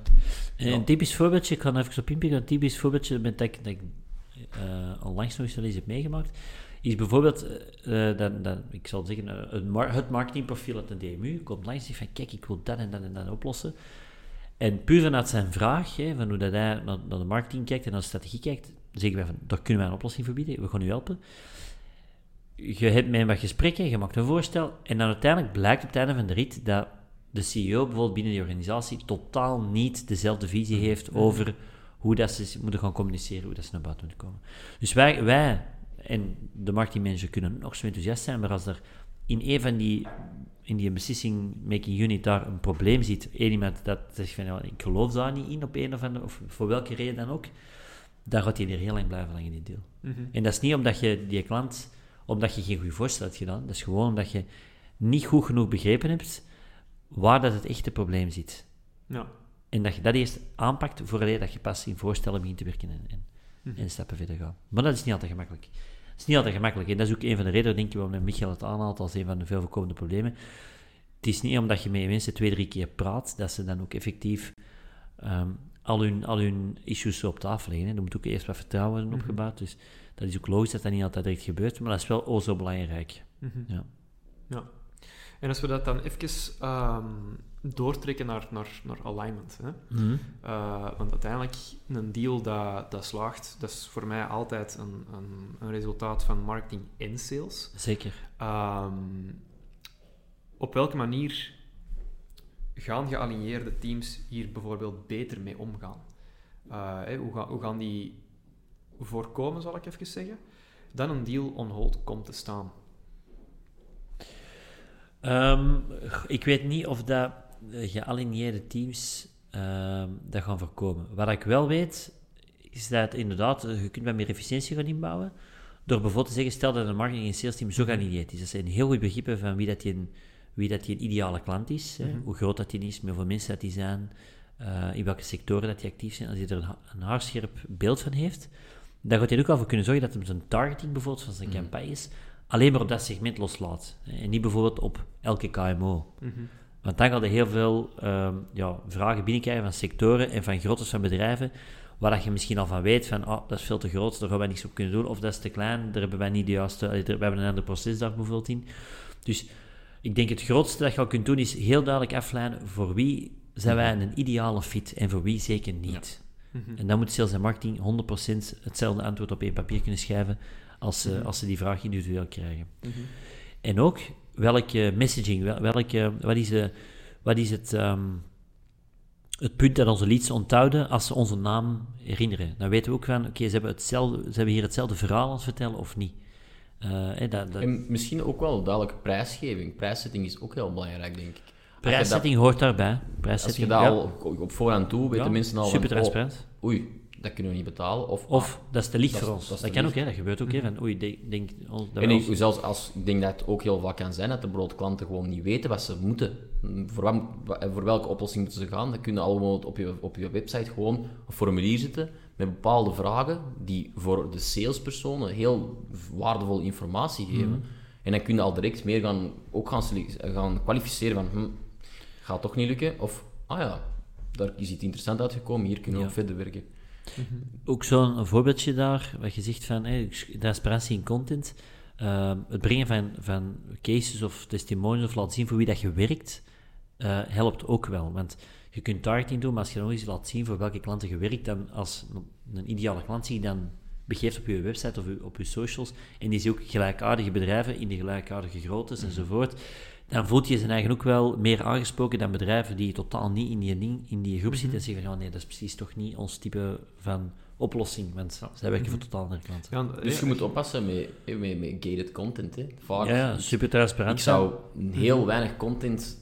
En ja. een typisch voorbeeldje, ik ga even op inpikken, een typisch voorbeeldje dat ik, dat ik uh, onlangs nog eens heb meegemaakt, is bijvoorbeeld, uh, dat, dat, ik zal zeggen, uh, het, mar het marketingprofiel uit de DMU komt langs en zegt van, kijk, ik wil dat en dat en dat oplossen. En puur vanuit zijn vraag, hè, van hoe dat hij naar, naar, de marketing kijkt en naar de strategie kijkt, zeggen wij van, daar kunnen wij een oplossing voor bieden, we gaan u helpen. Je hebt met hem wat gesprekken, je maakt een voorstel, en dan uiteindelijk blijkt op het einde van de rit dat de CEO bijvoorbeeld binnen die organisatie totaal niet dezelfde visie heeft over hoe dat ze moeten gaan communiceren, hoe dat ze naar buiten moeten komen. Dus wij, wij en de marketingmanager kunnen nog zo enthousiast zijn, maar als er in een van die, in die beslissing-making unit daar een probleem ziet, één iemand dat zegt van, ja, ik geloof daar niet in op een of andere, of voor welke reden dan ook, dan gaat hij er heel lang blijven lang in die deal. Mm -hmm. En dat is niet omdat je die klant, omdat je geen goed voorstel hebt gedaan, dat is gewoon omdat je niet goed genoeg begrepen hebt waar dat het echte probleem zit. Ja. En dat je dat eerst aanpakt voordat dat je pas in voorstellen begint te werken en, en, mm. en stappen verder gaat. Maar dat is niet altijd gemakkelijk. Het is niet altijd gemakkelijk. En dat is ook een van de redenen, denk ik, waarom Michael het aanhaalt als een van de veel voorkomende problemen. Het is niet omdat je met mensen twee, drie keer praat, dat ze dan ook effectief um, al, hun, al hun issues op tafel leggen. Hè. Er moet ook eerst wat vertrouwen worden opgebouwd. Dus dat is ook logisch dat dat niet altijd direct gebeurt, maar dat is wel o zo belangrijk. Mm -hmm. ja. ja. En als we dat dan even um, doortrekken naar, naar, naar alignment. Hè? -hmm. uh, want uiteindelijk, een deal dat, dat slaagt, dat is voor mij altijd een, een, een resultaat van marketing en sales. Zeker. Um, op welke manier gaan gealigneerde teams hier bijvoorbeeld beter mee omgaan? Uh, hè, hoe, ga, hoe gaan die voorkomen, zal ik even zeggen, dat een deal on hold komt te staan? Um, ik weet niet of dat gealigneerde teams um, dat gaan voorkomen. Wat ik wel weet, is dat inderdaad, je kunt wat meer efficiëntie gaan inbouwen, Door bijvoorbeeld te zeggen, stel dat een marketing en sales team zorganiseerd is. Dat zijn heel goed begrippen van wie dat die een, wie dat die een ideale klant is, hè, hoe groot dat die is, met hoeveel mensen dat die zijn, uh, in welke sectoren dat die actief zijn. Als hij er een, een haarscherp beeld van heeft, dan gaat hij ook al voor kunnen zorgen dat hij zijn targeting bijvoorbeeld van zijn mm campagnes alleen maar op dat segment loslaat. En niet bijvoorbeeld op elke KMO. Want dan gaat er heel veel um, ja, vragen binnenkrijgen van sectoren en van groottes van bedrijven, waar dat je misschien al van weet van, oh, dat is veel te groot, daar gaan wij niks op kunnen doen, of dat is te klein, daar hebben wij niet de juiste, we hebben een ander procesdag bijvoorbeeld in. Dus ik denk het grootste dat je al kunt doen, is heel duidelijk afleiden voor wie zijn wij een ideale fit en voor wie zeker niet. Mhm. En dan moet sales en marketing 100% hetzelfde antwoord op één papier kunnen schrijven als, ze, mhm. als ze die vraag individueel krijgen. Mhm. En ook welke messaging, welke, wat, is de, wat is het, um, het punt dat onze leads onthouden als ze onze naam herinneren. Dan weten we ook van, oké, ze, hebben hetzelfde, ze hebben hier hetzelfde verhaal aan het vertellen of niet. Uh, dat, dat... En misschien ook wel duidelijke prijsgeving. Prijszetting is ook heel belangrijk, denk ik. Prijszetting hoort daarbij. Prijszetting, als je dat al op, voorhand toe, weten ja, mensen al... Super oh, transparant. oei, dat kunnen we niet betalen. Of, of ah, dat is te licht voor ons. Dat, kan ook, hè, dat gebeurt ook. Hè, van, oei, denk, denk, oh, en ik, zelfs als, ik denk dat het ook heel vaak kan zijn dat de broodklanten gewoon niet weten wat ze moeten. Voor, wat, voor welke oplossing moeten ze gaan. Dan kunnen allemaal op je, op je website gewoon een formulier zetten met bepaalde vragen die voor de salespersonen heel waardevolle informatie geven. Mhm. En dan kun je al direct meer gaan, ook gaan, gaan kwalificeren van hm, gaat toch niet lukken? Of, ah ja, daar is iets interessant uitgekomen, hier kunnen we ja. verder werken. Mhm. Ook zo'n voorbeeldje daar, wat je zegt van hey, transparantie in content. Ehm, het brengen van, van cases of testimonials of laten zien voor wie dat je werkt, uh, helpt ook wel. Want je kunt targeting doen, maar als je nog eens laat zien voor welke klanten je werkt, dan als een ideale klant zie je dan begeeft op je website of op je socials, en die zie ook gelijkaardige bedrijven in de gelijkaardige groottes mm enzovoort, dan voelt je zijn eigen ook wel meer aangesproken dan bedrijven die totaal niet in die, in die groep zitten en zeggen van, ja, nee, dat is precies toch niet ons type van oplossing, want ja. zij werken voor mhm. totaal andere klanten. dus je moet oppassen met, met, met gated content. Hè. Vaak, ja, super transparant. Ik zou heel weinig content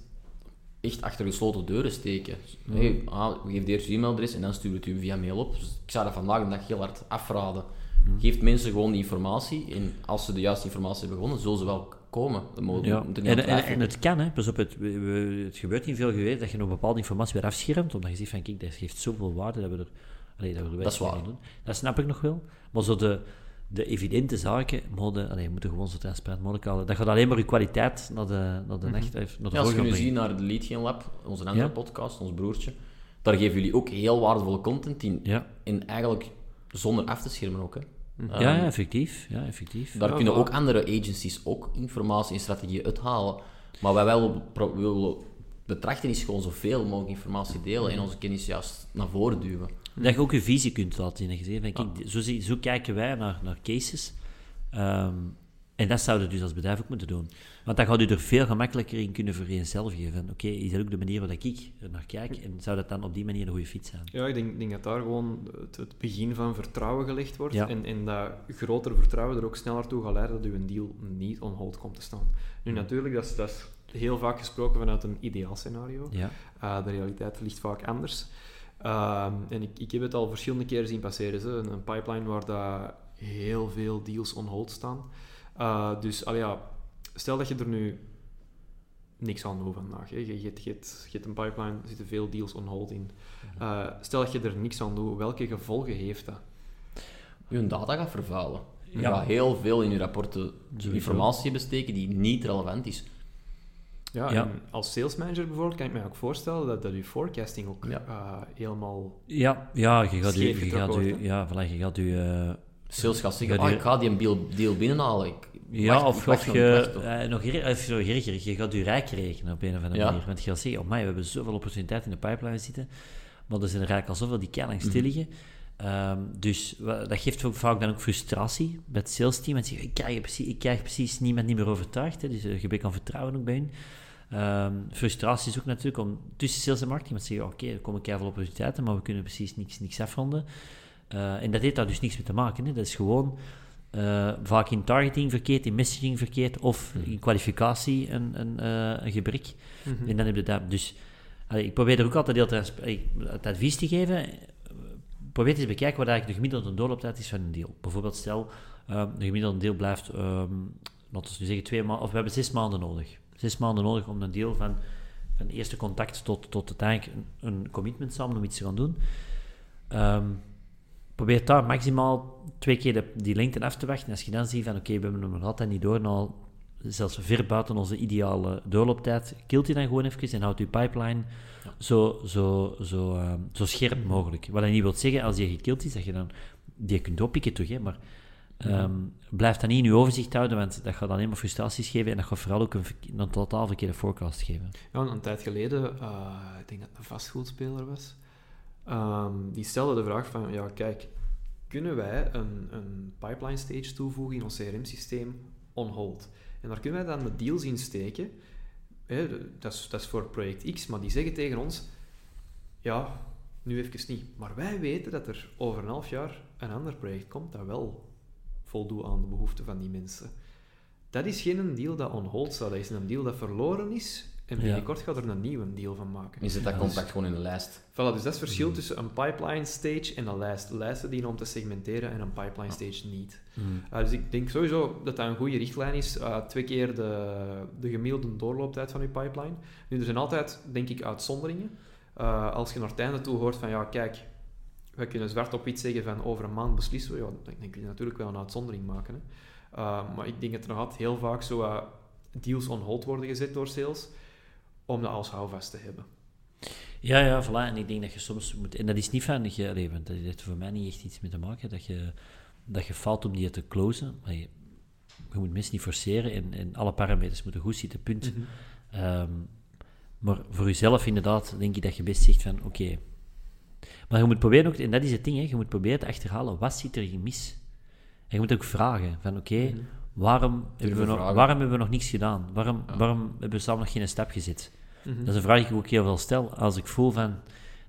echt achter gesloten deuren steken. Mm. Hey, ah, geef eerst je e-mailadres en dan stuur het u via mail op. Dus ik zou dat vandaag de dag heel hard afraden. Mm. Geef mensen gewoon die informatie en als ze de juiste informatie hebben gewonnen, zullen ze wel komen. ja. en, en, het kan, hè. Pas op, het, het gebeurt niet veel geweest dat je nog bepaalde informatie weer afschermt, omdat je zegt van, kijk, dat geeft zoveel waarde dat we er... Allee, dat, we er dat is waar. Doen. Dat snap ik nog wel. Maar zo de, de evidente zaken mode, allee, moeten gewoon zo transparant mogelijk houden. Dat gaat alleen maar je kwaliteit naar de, naar de mm -hmm. naar de ja, Als je nu ziet naar de Lead Lab, onze andere podcast, ons broertje, daar geven jullie ook heel waardevolle content in. Ja. En eigenlijk zonder af te schermen ook, hè. Ja, ja, ehm, effectief. Ja, effectief. Daar kunnen ook andere agencies ook informatie en strategieën uithalen. Maar wij wel willen betrachten is gewoon zoveel mogelijk informatie delen en onze kennis juist naar voren duwen. Dat je ook je visie kunt laten zien. Kijk, zo, zo, kijken wij naar, naar cases. Ehm, en dat zouden dus als bedrijf ook moeten doen. Want dan gaat u er veel gemakkelijker in kunnen vereenzelvigen. Oké, is dat ook de manier waarop ik er naar kijk? En zou dat dan op die manier een goede fiets zijn? Ja, ik denk, denk dat daar gewoon het, begin van vertrouwen gelegd wordt. En, en dat grotere vertrouwen er ook sneller toe gaat leiden dat uw deal niet on hold komt te staan. Nu, natuurlijk, dat is, dat is heel vaak gesproken vanuit een ideaal scenario. Ja. Uh, de realiteit ligt vaak anders. Uh, en ik, ik heb het al verschillende keren zien passeren. Hè. Een, een pipeline waar dat heel veel deals on hold staan. Uh, dus al ja, stel dat je er nu niks aan doet vandaag. Hè. Je, je, je, hebt een pipeline, er zitten veel deals on hold in. Uh, stel dat je er niks aan doet, welke gevolgen heeft dat? Je data gaat vervuilen. Je ja. gaat heel veel in je rapporten informatie besteken die niet relevant is. Ja, ja. als sales manager bijvoorbeeld kan ik me ook voorstellen dat, dat je forecasting ook ja. uh, helemaal Ja, ja je gaat je, je gaat u, ja, voilà, je gaat je... Sales gaat zeggen, ah, ik ga die een deal binnenhalen. Ik ja, of, of je, uh, nog erger, je gaat je rijk rekenen op een of andere manier. Want je gaat zeggen, oh my, we hebben zoveel opportuniteiten in de pipeline zitten, maar er zijn er eigenlijk al zoveel die keilang stil liggen. Mm dus dat geeft ook vaak dan ook frustratie bij het sales team. En zeggen, ik krijg precies, ik krijg precies niemand niet meer overtuigd. Hè, dus een gebrek aan vertrouwen ook bij hun. Um, frustratie is ook natuurlijk om tussen sales en marketing te zeggen, oké, er komen keihard opportuniteiten, maar we kunnen precies niks, niks afronden. Uh, en dat heeft daar dus niks mee te maken. Hè. Dat is gewoon uh, vaak in targeting verkeerd, in messaging verkeerd of mhm. in kwalificatie een, een, uh, een gebrek. Mm-hmm. En dan heb je dat. Dus allee, ik probeer er ook altijd heel het advies te geven. Probeer eens te bekijken wat eigenlijk de gemiddelde doorlooptijd is van een deal. Bijvoorbeeld, stel, Um, de gemiddelde deel blijft, um, laten we nu zeggen, twee maanden, of we hebben zes maanden nodig. Zes maanden nodig om een deel van, van eerste contact tot, tot uiteindelijk een, een commitment samen om iets te gaan doen. Um, probeer daar maximaal twee keer de, die lengte af te wachten. En als je dan ziet van oké, we hebben hem nog altijd niet door, nou, zelfs ver buiten onze ideale doorlooptijd, kilt je dan gewoon even en houdt je pipeline zo, zo, zo, uh, zo scherp mogelijk. Wat dat niet wil zeggen, als je gekild is, dat je dan die kunt oppikken toch, hè, maar um, blijf dat niet in je overzicht houden, want dat gaat dan helemaal frustraties geven en dat gaat vooral ook een, een totaal verkeerde forecast geven. Ja, een tijd geleden, uh, ik denk dat het een vastgoedspeler was, um, die stelde de vraag van, ja kijk, kunnen wij een, een pipeline stage toevoegen in ons CRM-systeem on hold? En daar kunnen wij dan de deals in steken. Dat, is, dat is voor project X, maar die zeggen tegen ons: ja, nu even niet. Maar wij weten dat er over een half jaar een ander project komt dat wel voldoet aan de behoeften van die mensen. Dat is geen deal dat on hold staat, dat is een deal dat verloren is en binnenkort gaat er een nieuwe deal van maken. Je zet dat contact gewoon in de lijst. Voilà, dus dat is het verschil mm. tussen een pipeline stage en een lijst. Lijsten dienen om te segmenteren en een pipeline stage niet. Mm. Uh, dus ik denk sowieso dat dat een goede richtlijn is. Uh, twee keer de, de gemiddelde doorlooptijd van je pipeline. Nu, er zijn altijd, denk ik, uitzonderingen. Uh, als je naar het einde toe hoort van, ja, kijk, we kunnen zwart op wit zeggen van over een maand beslissen we, ja, dan, kun je natuurlijk wel een uitzondering maken. Hè. maar ik denk dat er nog altijd heel vaak zo deals on hold worden gezet door sales om dat als houvast te hebben. Ja, ja, voilà. En ik denk dat je soms moet... En dat is niet van... Je, want dat heeft voor mij niet echt iets mee te maken, dat je, dat je fout om die te closen. Maar je, je moet mensen niet forceren en, en alle parameters moeten goed zitten, punt. Mhm. Ehm, maar voor jezelf inderdaad denk ik dat je best zegt van, oké... Maar je moet proberen ook, en dat is het ding, hè, je moet proberen te achterhalen, wat zit er mis? En je moet ook vragen van, oké, mhm. waarom, hebben we nog, waarom hebben we nog niets gedaan? Waarom, waarom hebben we samen nog geen stap gezet? Mhm. Dat is een vraag die ik ook heel veel stel. Als ik voel van,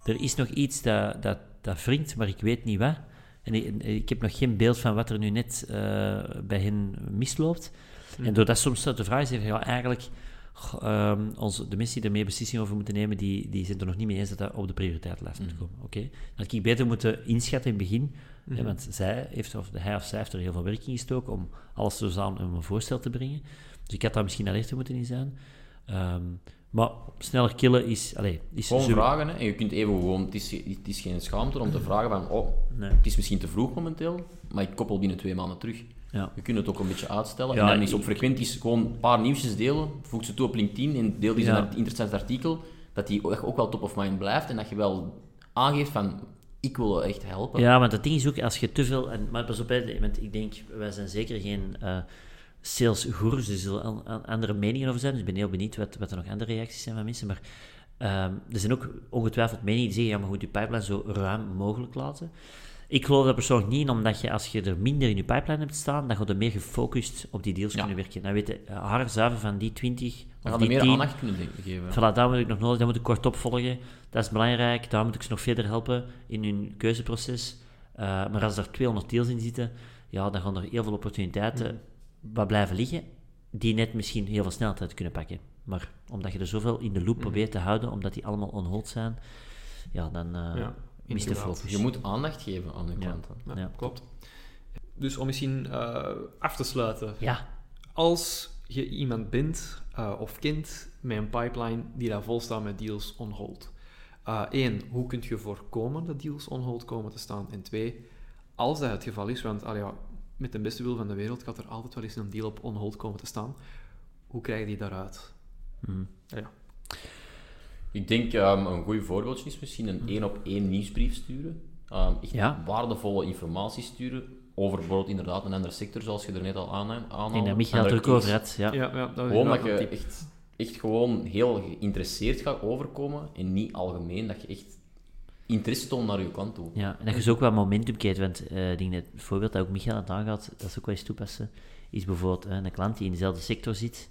er is nog iets dat, dat, dat wringt, maar ik weet niet wat. En ik, ik heb nog geen beeld van wat er nu net uh, bij hen misloopt. En mhm. doordat soms de vraag is, ja, eigenlijk... Um, onze, de mensen die ermee beslissingen over moeten nemen, die, die zijn er nog niet mee eens dat dat op de prioriteitslijst moet mhm. komen. Oké, okay? Dat had ik beter moeten inschatten in het begin, hè, want zij heeft, of hij of zij heeft er heel veel werk in gestoken om alles zo samen om een voorstel te brengen. Dus ik had daar misschien alerter moeten in zijn. Um, maar sneller killen is... Allez, is gewoon vragen, hè. En je kunt even gewoon... Het is, het is geen schaamte om te vragen van... Oh, nee. het is misschien te vroeg momenteel, maar ik koppel binnen twee maanden terug. Ja. Je kunt het ook een beetje uitstellen. Ja, en dan is op frequent gewoon een paar nieuwsjes delen. Voeg ze toe op LinkedIn en deel die ja. een interessant artikel. Dat die ook wel top of mind blijft en dat je wel aangeeft van ik wil echt helpen. Ja, want het ding is ook, als je te veel... En, maar pas op, want ik denk, wij zijn zeker geen... Uh, salesgoers, er zullen andere meningen over zijn. Dus ik ben heel benieuwd wat, wat er nog andere reacties zijn van mensen. Maar um, er zijn ook ongetwijfeld meningen die zeggen, ja, maar goed, je pipeline zo ruim mogelijk laten. Ik geloof dat persoonlijk niet, omdat je als je er minder in je pipeline hebt staan, dan ga je meer gefocust op die deals kunnen werken. Dan weet je, haar zuiver van die 20 of die meer 10, aandacht kunnen geven. Voilà, daar moet ik nog nodig, daar moet ik kort opvolgen. Dat is belangrijk, daar moet ik ze nog verder helpen in hun keuzeproces. Uh, maar als er 200 deals in zitten, ja, dan gaan er heel veel opportuniteiten mm wat blijven liggen, die net misschien heel veel snelheid kunnen pakken. Maar omdat je er zoveel in de loop mhm. probeert te houden, omdat die allemaal onhold zijn, ja, dan uh, ja, mist de focus. Je moet aandacht geven aan de klanten. Ja, ja. klopt. Dus om misschien uh, af te sluiten. Ja. Als je iemand bent uh, of kent met een pipeline die daar vol staat met deals on hold. Eén, hoe kun je voorkomen dat deals on hold komen te staan? En twee, als dat het geval is, want al ja, met de beste wil van de wereld gaat er altijd wel eens een deal op on-hold komen te staan. Hoe krijg je die daaruit? Hmm. Ja. Ik denk um, een goed voorbeeldje is misschien een één-op-één nieuwsbrief sturen. Um, echt ja. waardevolle informatie sturen over bijvoorbeeld inderdaad een andere sector, zoals je er net al aan aanhaalde. Ik denk Michael het ook over had, ja. ja, ja dat gewoon dat je echt, echt gewoon heel geïnteresseerd gaat overkomen en niet algemeen, dat je echt interesse toont naar je kant toe. Ja, en dat je zo ook wel momentum krijgt, want uh, denk het voorbeeld dat ook Michael had aangehad, dat is ook wel eens toepassen, is bijvoorbeeld uh, een klant die in dezelfde sector zit,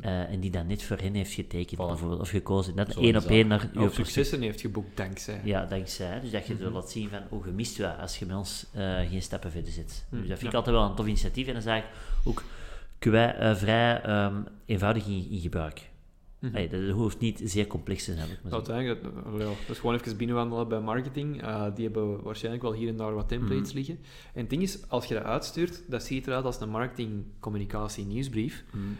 uh, en die dan net voor hen heeft getekend, bijvoorbeeld, of gekozen. Dat één op één naar je successen heeft geboekt, dankzij. Ja, dankzij. Dus dat je mm -hmm. laat zien van, oh, je mist wel als je met ons geen stappen verder zit. Mm, dus dat vind ik altijd wel een tof initiatief. En dan zeg ik ook, kunnen wij vrij um, eenvoudig in, in gebruik. Mhm. dat hoeft niet zeer complex te zijn. Maar uiteindelijk, dat, dat is gewoon even binnenwandelen bij marketing. Uh, die hebben waarschijnlijk wel hier en daar wat templates mhm. liggen. En het ding is, als je dat uitstuurt, dat ziet eruit als een marketing-communicatie nieuwsbrief. Mm.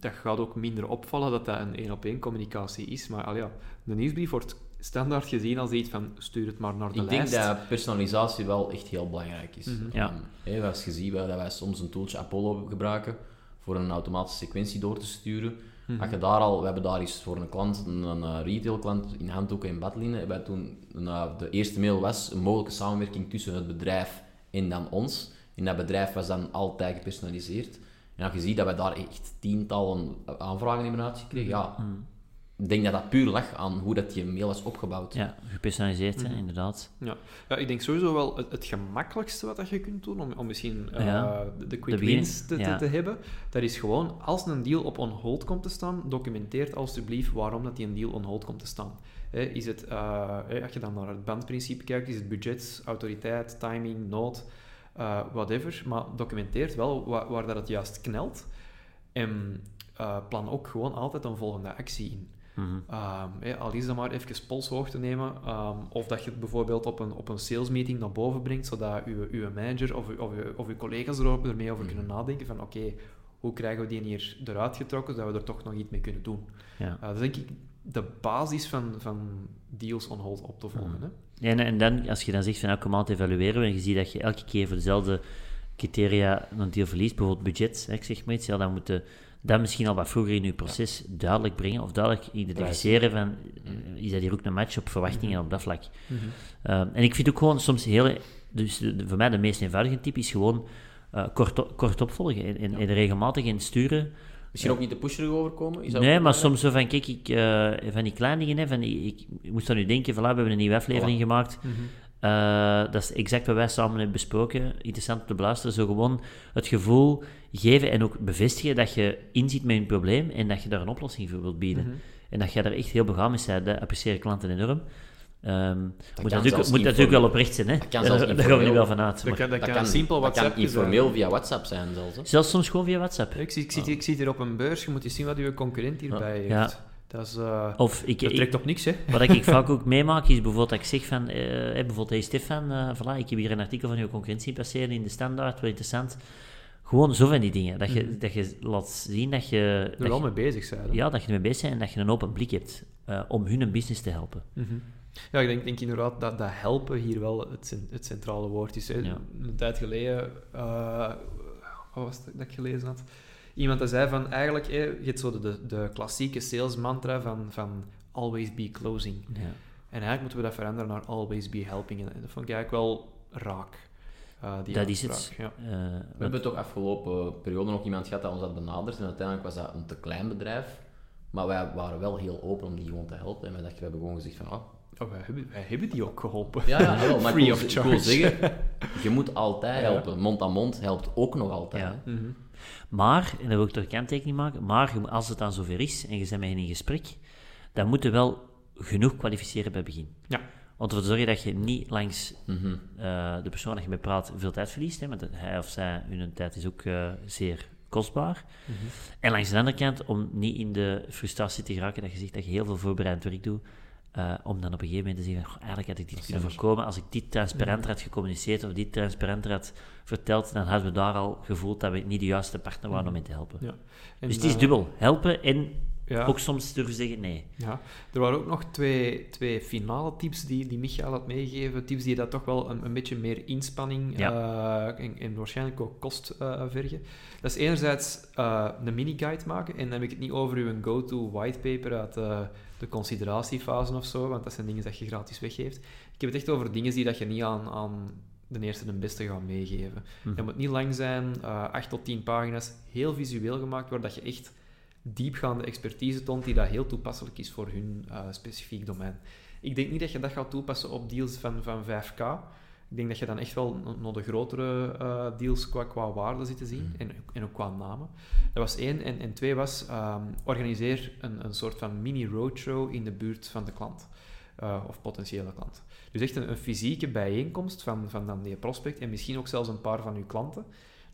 dat gaat ook minder opvallen dat dat een één-op-één communicatie is. Maar al ja, de nieuwsbrief wordt standaard gezien als iets van stuur het maar naar de ik lijst. Ik denk dat personalisatie wel echt heel belangrijk is. Mm ja. als je ziet dat wij soms een tooltje Apollo gebruiken voor een automatische sequentie door te sturen. Mm Als je daar al, we hebben daar eens voor een klant, een, een eh, retail klant in handdoeken en badlinnen, wij toen, uh, de eerste mail was een mogelijke samenwerking tussen het bedrijf en dan ons. En dat bedrijf was dan altijd gepersonaliseerd. En als je ziet dat we daar echt tientallen aanvragen hebben uitgekregen, ja, mhm ik denk dat dat puur lag aan hoe dat je mail is opgebouwd. Ja, gepersonaliseerd, mm inderdaad. Ja. ja, ik denk sowieso wel het, gemakkelijkste wat dat je kunt doen om, om misschien uh, de, quick wins te, te, hebben, dat is gewoon, als een deal op on hold komt te staan, documenteer alstublieft waarom dat die een deal on hold komt te staan. is het, uh, als je dan naar het bandprincipe kijkt, is het budget, autoriteit, timing, nood, uh, whatever, maar documenteert wel waar, waar dat het juist knelt. En plan ook gewoon altijd een volgende actie in. Mm al is dat maar even polshoogte nemen. Um, of dat je het bijvoorbeeld op een, op een salesmeeting naar boven brengt, zodat uw, uw manager of, of, of uw collega's er ermee over kunnen mhm. nadenken van oké, hoe krijgen we die hier eruit getrokken, zodat we er toch nog iets mee kunnen doen. Ja. Uh, dat is denk ik de basis van, van deals on hold op te volgen. Mm. Hè? En, en dan, als je dan zegt van elke maand evalueren en je ziet dat je elke keer voor dezelfde criteria een deal verliest, bijvoorbeeld budget, hè, ik zeg maar iets, ja, dan moeten dat misschien al wat vroeger in uw proces duidelijk brengen of duidelijk identificeren van is dat hier ook een match op verwachtingen mhm. op dat vlak. Mhm. Ehm, en ik vind ook gewoon soms heel, dus voor mij de meest eenvoudige tip is gewoon uh, kort, kort opvolgen en, en, en regelmatig in sturen. Misschien ook niet te pusherig overkomen? Is dat nee, maar soms zo van, kijk, ik, uh, van die kleine dingen, hè, van, ik, ik, moest dan nu denken, voilà, we hebben een nieuwe aflevering gemaakt. Mhm. Uh, dat is exact wat wij samen hebben besproken. Interessant om te beluisteren. Zo gewoon het gevoel geven en ook bevestigen dat je inziet met een probleem en dat je daar een oplossing voor wilt bieden. Mhm. En dat je daar echt heel begaan mee bent. Dat appreciëren klanten enorm. Um, moet natuurlijk, moet natuurlijk wel oprecht zijn, hè? Dat kan zelfs daar gaan we nu wel vanuit. Dat kan, dat, kan, simpel WhatsApp dat kan informeel via WhatsApp zijn zelfs. Hè? Zelfs soms gewoon via WhatsApp. Ik zie, ik, zie, ik zie hier op een beurs, je moet eens zien wat uw concurrent hierbij heeft. Ja. Dat, is, uh, of ik, dat trekt op niks, hè? Wat ik vaak ook meemaak, is bijvoorbeeld dat ik zeg van... Uh, bijvoorbeeld, hey Stefan, uh, voilà, ik heb hier een artikel van uw concurrentie passeren in de Standaard, wel interessant. Gewoon zo van die dingen. Dat je, mm. dat je laat zien dat je... Er wel mee bezig zijn. Ja, dat je ermee bezig bent en dat je een open blik hebt om hun een business te helpen. Mm -hmm. Ja, ik denk, denk inderdaad dat, dat helpen hier wel het, het centrale woord is. Hè. Ja. Een tijd geleden... wat was het dat ik gelezen had? iemand dat zei van eigenlijk, eh, je hebt zo de, de klassieke sales mantra van, van always be closing. Ja. En eigenlijk moeten we dat veranderen naar always be helping. En dat vond ik eigenlijk wel raak. Uh, die dat is het. Ja. Uh, we hebben toch afgelopen periode nog iemand gehad dat ons had benaderd. En uiteindelijk was dat een te klein bedrijf. Maar wij waren wel heel open om die gewoon te helpen. En wij dachten, we hebben gewoon gezegd van... Oh, oh wij, hebben, wij hebben die ook geholpen. Ja, ja wel, maar Free ik, wil, of zeggen, je moet altijd helpen. Mond aan mond helpt ook nog altijd. Ja. Mm maar, en daar wil ik toch een kanttekening maken, maar als het dan zover is en je bent met hen in gesprek, dan moet je wel genoeg kwalificeren bij het begin. Ja. Om ervoor te zorgen dat je niet langs mm de persoon dat je mee praat veel tijd verliest, hè, want hij of zij, hun tijd is ook uh, zeer kostbaar. Mm -hmm. En langs de andere kant, om niet in de frustratie te geraken dat je zegt dat je heel veel voorbereid werk doet, uh, om dan op een gegeven moment te zeggen, eigenlijk had ik dit kunnen voorkomen. Als ik dit transparanter had gecommuniceerd of dit transparanter had verteld, dan hadden we daar al gevoeld dat we niet de juiste partner waren om mee te helpen. Ja. dus het is dubbel. Helpen en ja. ook soms durven zeggen nee. Ja. Er waren ook nog twee, twee finale tips die, die Michael had meegegeven. Tips die dat toch wel een, een beetje meer inspanning ja. uh, en, en, waarschijnlijk ook kost vergen. Dat is enerzijds een mini-guide maken. En dan heb ik het niet over uw go-to whitepaper uit de consideratiefase of zo, want dat zijn dingen dat je gratis weggeeft. Ik heb het echt over dingen die dat je niet aan, aan de eerste en beste gaat meegeven. Mm. Het moet niet lang zijn, uh, eh, 8 tot 10 pagina's, heel visueel gemaakt, waar dat je echt diepgaande expertise toont die dat heel toepasselijk is voor hun uh, specifiek domein. Ik denk niet dat je dat gaat toepassen op deals van, van 5k. Ik denk dat je dan echt wel naar de grotere uh, deals qua, qua waarde zit te zien mm. en, en ook qua namen. Dat was één. En, en twee was, um, organiseer een, een soort van mini-roadshow in de buurt van de klant. Uh, of potentiële klant. Dus echt een, een, fysieke bijeenkomst van, van dan die prospect en misschien ook zelfs een paar van uw klanten.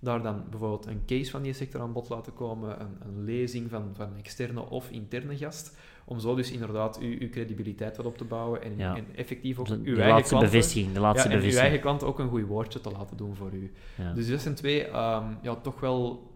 Daar dan bijvoorbeeld een case van die sector aan bod laten komen, een, een lezing van, van externe of interne gast, om zo dus inderdaad uw, uw credibiliteit wat op te bouwen en, en effectief ook de, uw de eigen laatste klanten, bevestiging, de laatste ja, en bevestiging. uw eigen ook een goed woordje te laten doen voor u. Dus dat zijn twee ehm, ja, toch wel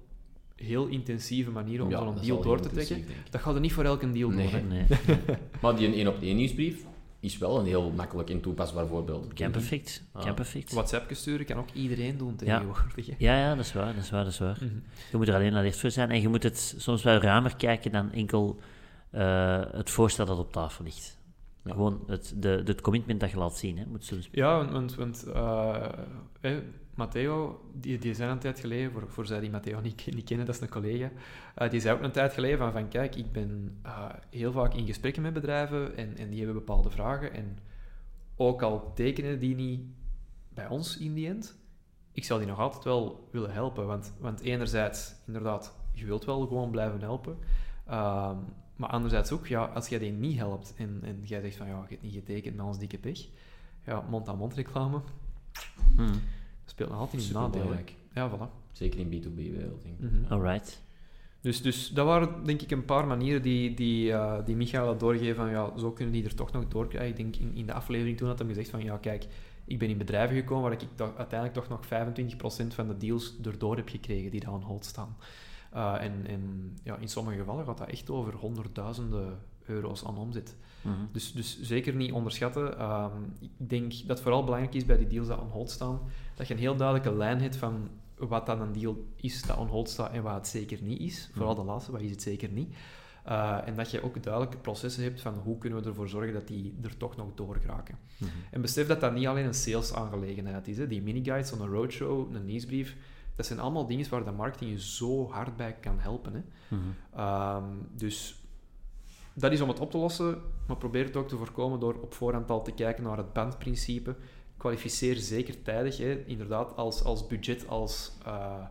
heel intensieve manieren om Ja, zo'n deal al door te trekken. Dat gaat er niet voor elke deal Nee. doen. Nee, nee. Maar die 1 op 1 nieuwsbrief is wel een heel makkelijk en toepasbaar voorbeeld. Kan perfect. Ah. Kan perfect. WhatsApp sturen kan ook iedereen doen tegenwoordig. Ja, ja, dat is waar, dat is waar, dat is waar. Mhm. Je moet er alleen alert voor zijn en je moet het soms wel ruimer kijken dan enkel eh, het voorstel dat op tafel ligt. Ja. Gewoon het, de, het commitment dat je laat zien. Hè. Moet soms... Ja, want, want uh, eh, Matteo, die, die zei een tijd geleden, voor, voor zij die Matteo niet, niet kennen, dat is een collega, uh, die zei ook een tijd geleden van, van kijk, ik ben uh, heel vaak in gesprekken met bedrijven en, en die hebben bepaalde vragen en ook al tekenen die niet bij ons in die end, ik zal die nog altijd wel willen helpen, want, want enerzijds, inderdaad, je wilt wel gewoon blijven helpen, ehm, maar anderzijds ook, ja, als jij die niet helpt en, en jij zegt van, ja, je hebt niet getekend met ons dikke pech, ja, mond-aan-mond reclame, Hmm. Speelt nog altijd in nadeel. belangrijk. Ja, voilà. Zeker in B2B-wereld, denk ik. Ja. Alright. Dus, dus dat waren denk ik een paar manieren die, die, eh, die Michael had doorgegeven van ja, zo kunnen die er toch nog doorkrijgen. Ik denk in, in de aflevering toen had hij gezegd van ja, kijk, ik ben in bedrijven gekomen waar ik toch, uiteindelijk toch nog 25% van de deals erdoor heb gekregen die daar aan hold staan. Uh, en en ja, in sommige gevallen gaat dat echt over honderdduizenden euro's aan omzet. Mhm. Dus, dus zeker niet onderschatten. Ehm, ik denk dat het vooral belangrijk is bij die deals die on hold staan, dat je een heel duidelijke lijn hebt van wat dan een deal is dat on hold staat en wat het zeker niet is. Vooral de laatste, wat is het zeker niet. Uh, en dat je ook duidelijke processen hebt van hoe kunnen we ervoor zorgen dat die er toch nog door geraken. Mhm. En besef dat dat niet alleen een sales-aangelegenheid is. Hè. Die miniguides, zo'n roadshow, een nieuwsbrief, dat zijn allemaal dingen waar de marketing je zo hard bij kan helpen. Hè. Mhm. Um, dus dat is om het op te lossen, maar probeer het ook te voorkomen door op voorhand al te kijken naar het bandprincipe. Kwalificeer zeker tijdig, hè. inderdaad, als, als budget, als, uh,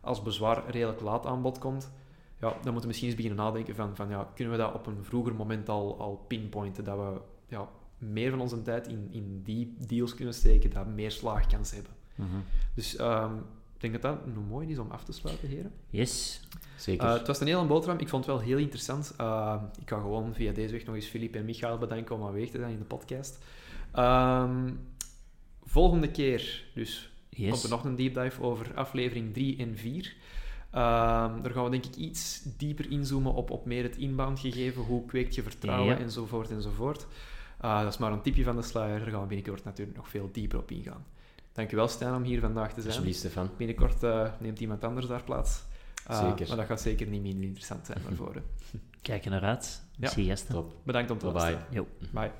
als bezwaar redelijk laat aan bod komt. Ja, dan moeten we misschien eens beginnen nadenken van, van ja, kunnen we dat op een vroeger moment al, al pinpointen, dat we ja, meer van onze tijd in, in die deals kunnen steken, dat meer slaagkans hebben. Mhm. Dus um, ik denk dat dat een mooi is om af te sluiten, heren. Yes. Zeker. Uh, het was een hele boterham. Ik vond het wel heel interessant. Uh, ik ga gewoon via deze weg nog eens Filip en Michael bedanken om aanwezig te zijn in de podcast. Um, volgende keer, dus Yes. komt er nog een deep dive over aflevering 3 en 4. Um, daar gaan we denk ik iets dieper inzoomen op, op meer het inbound gegeven. Hoe kweekt je vertrouwen Ja. enzovoort enzovoort. Uh, dat is maar een tipje van de sluier. Daar gaan we binnenkort natuurlijk nog veel dieper op ingaan. Dankjewel Stijn om hier vandaag te zijn. Alsjeblieft, Stefan. Binnenkort uh, neemt iemand anders daar plaats. Uh, Zeker. Maar dat gaat zeker niet minder interessant zijn daarvoor. hè. Kijk er naar uit. Ja. Zie je gasten. Top. Bedankt om te bye. luisteren. Jo. Bye.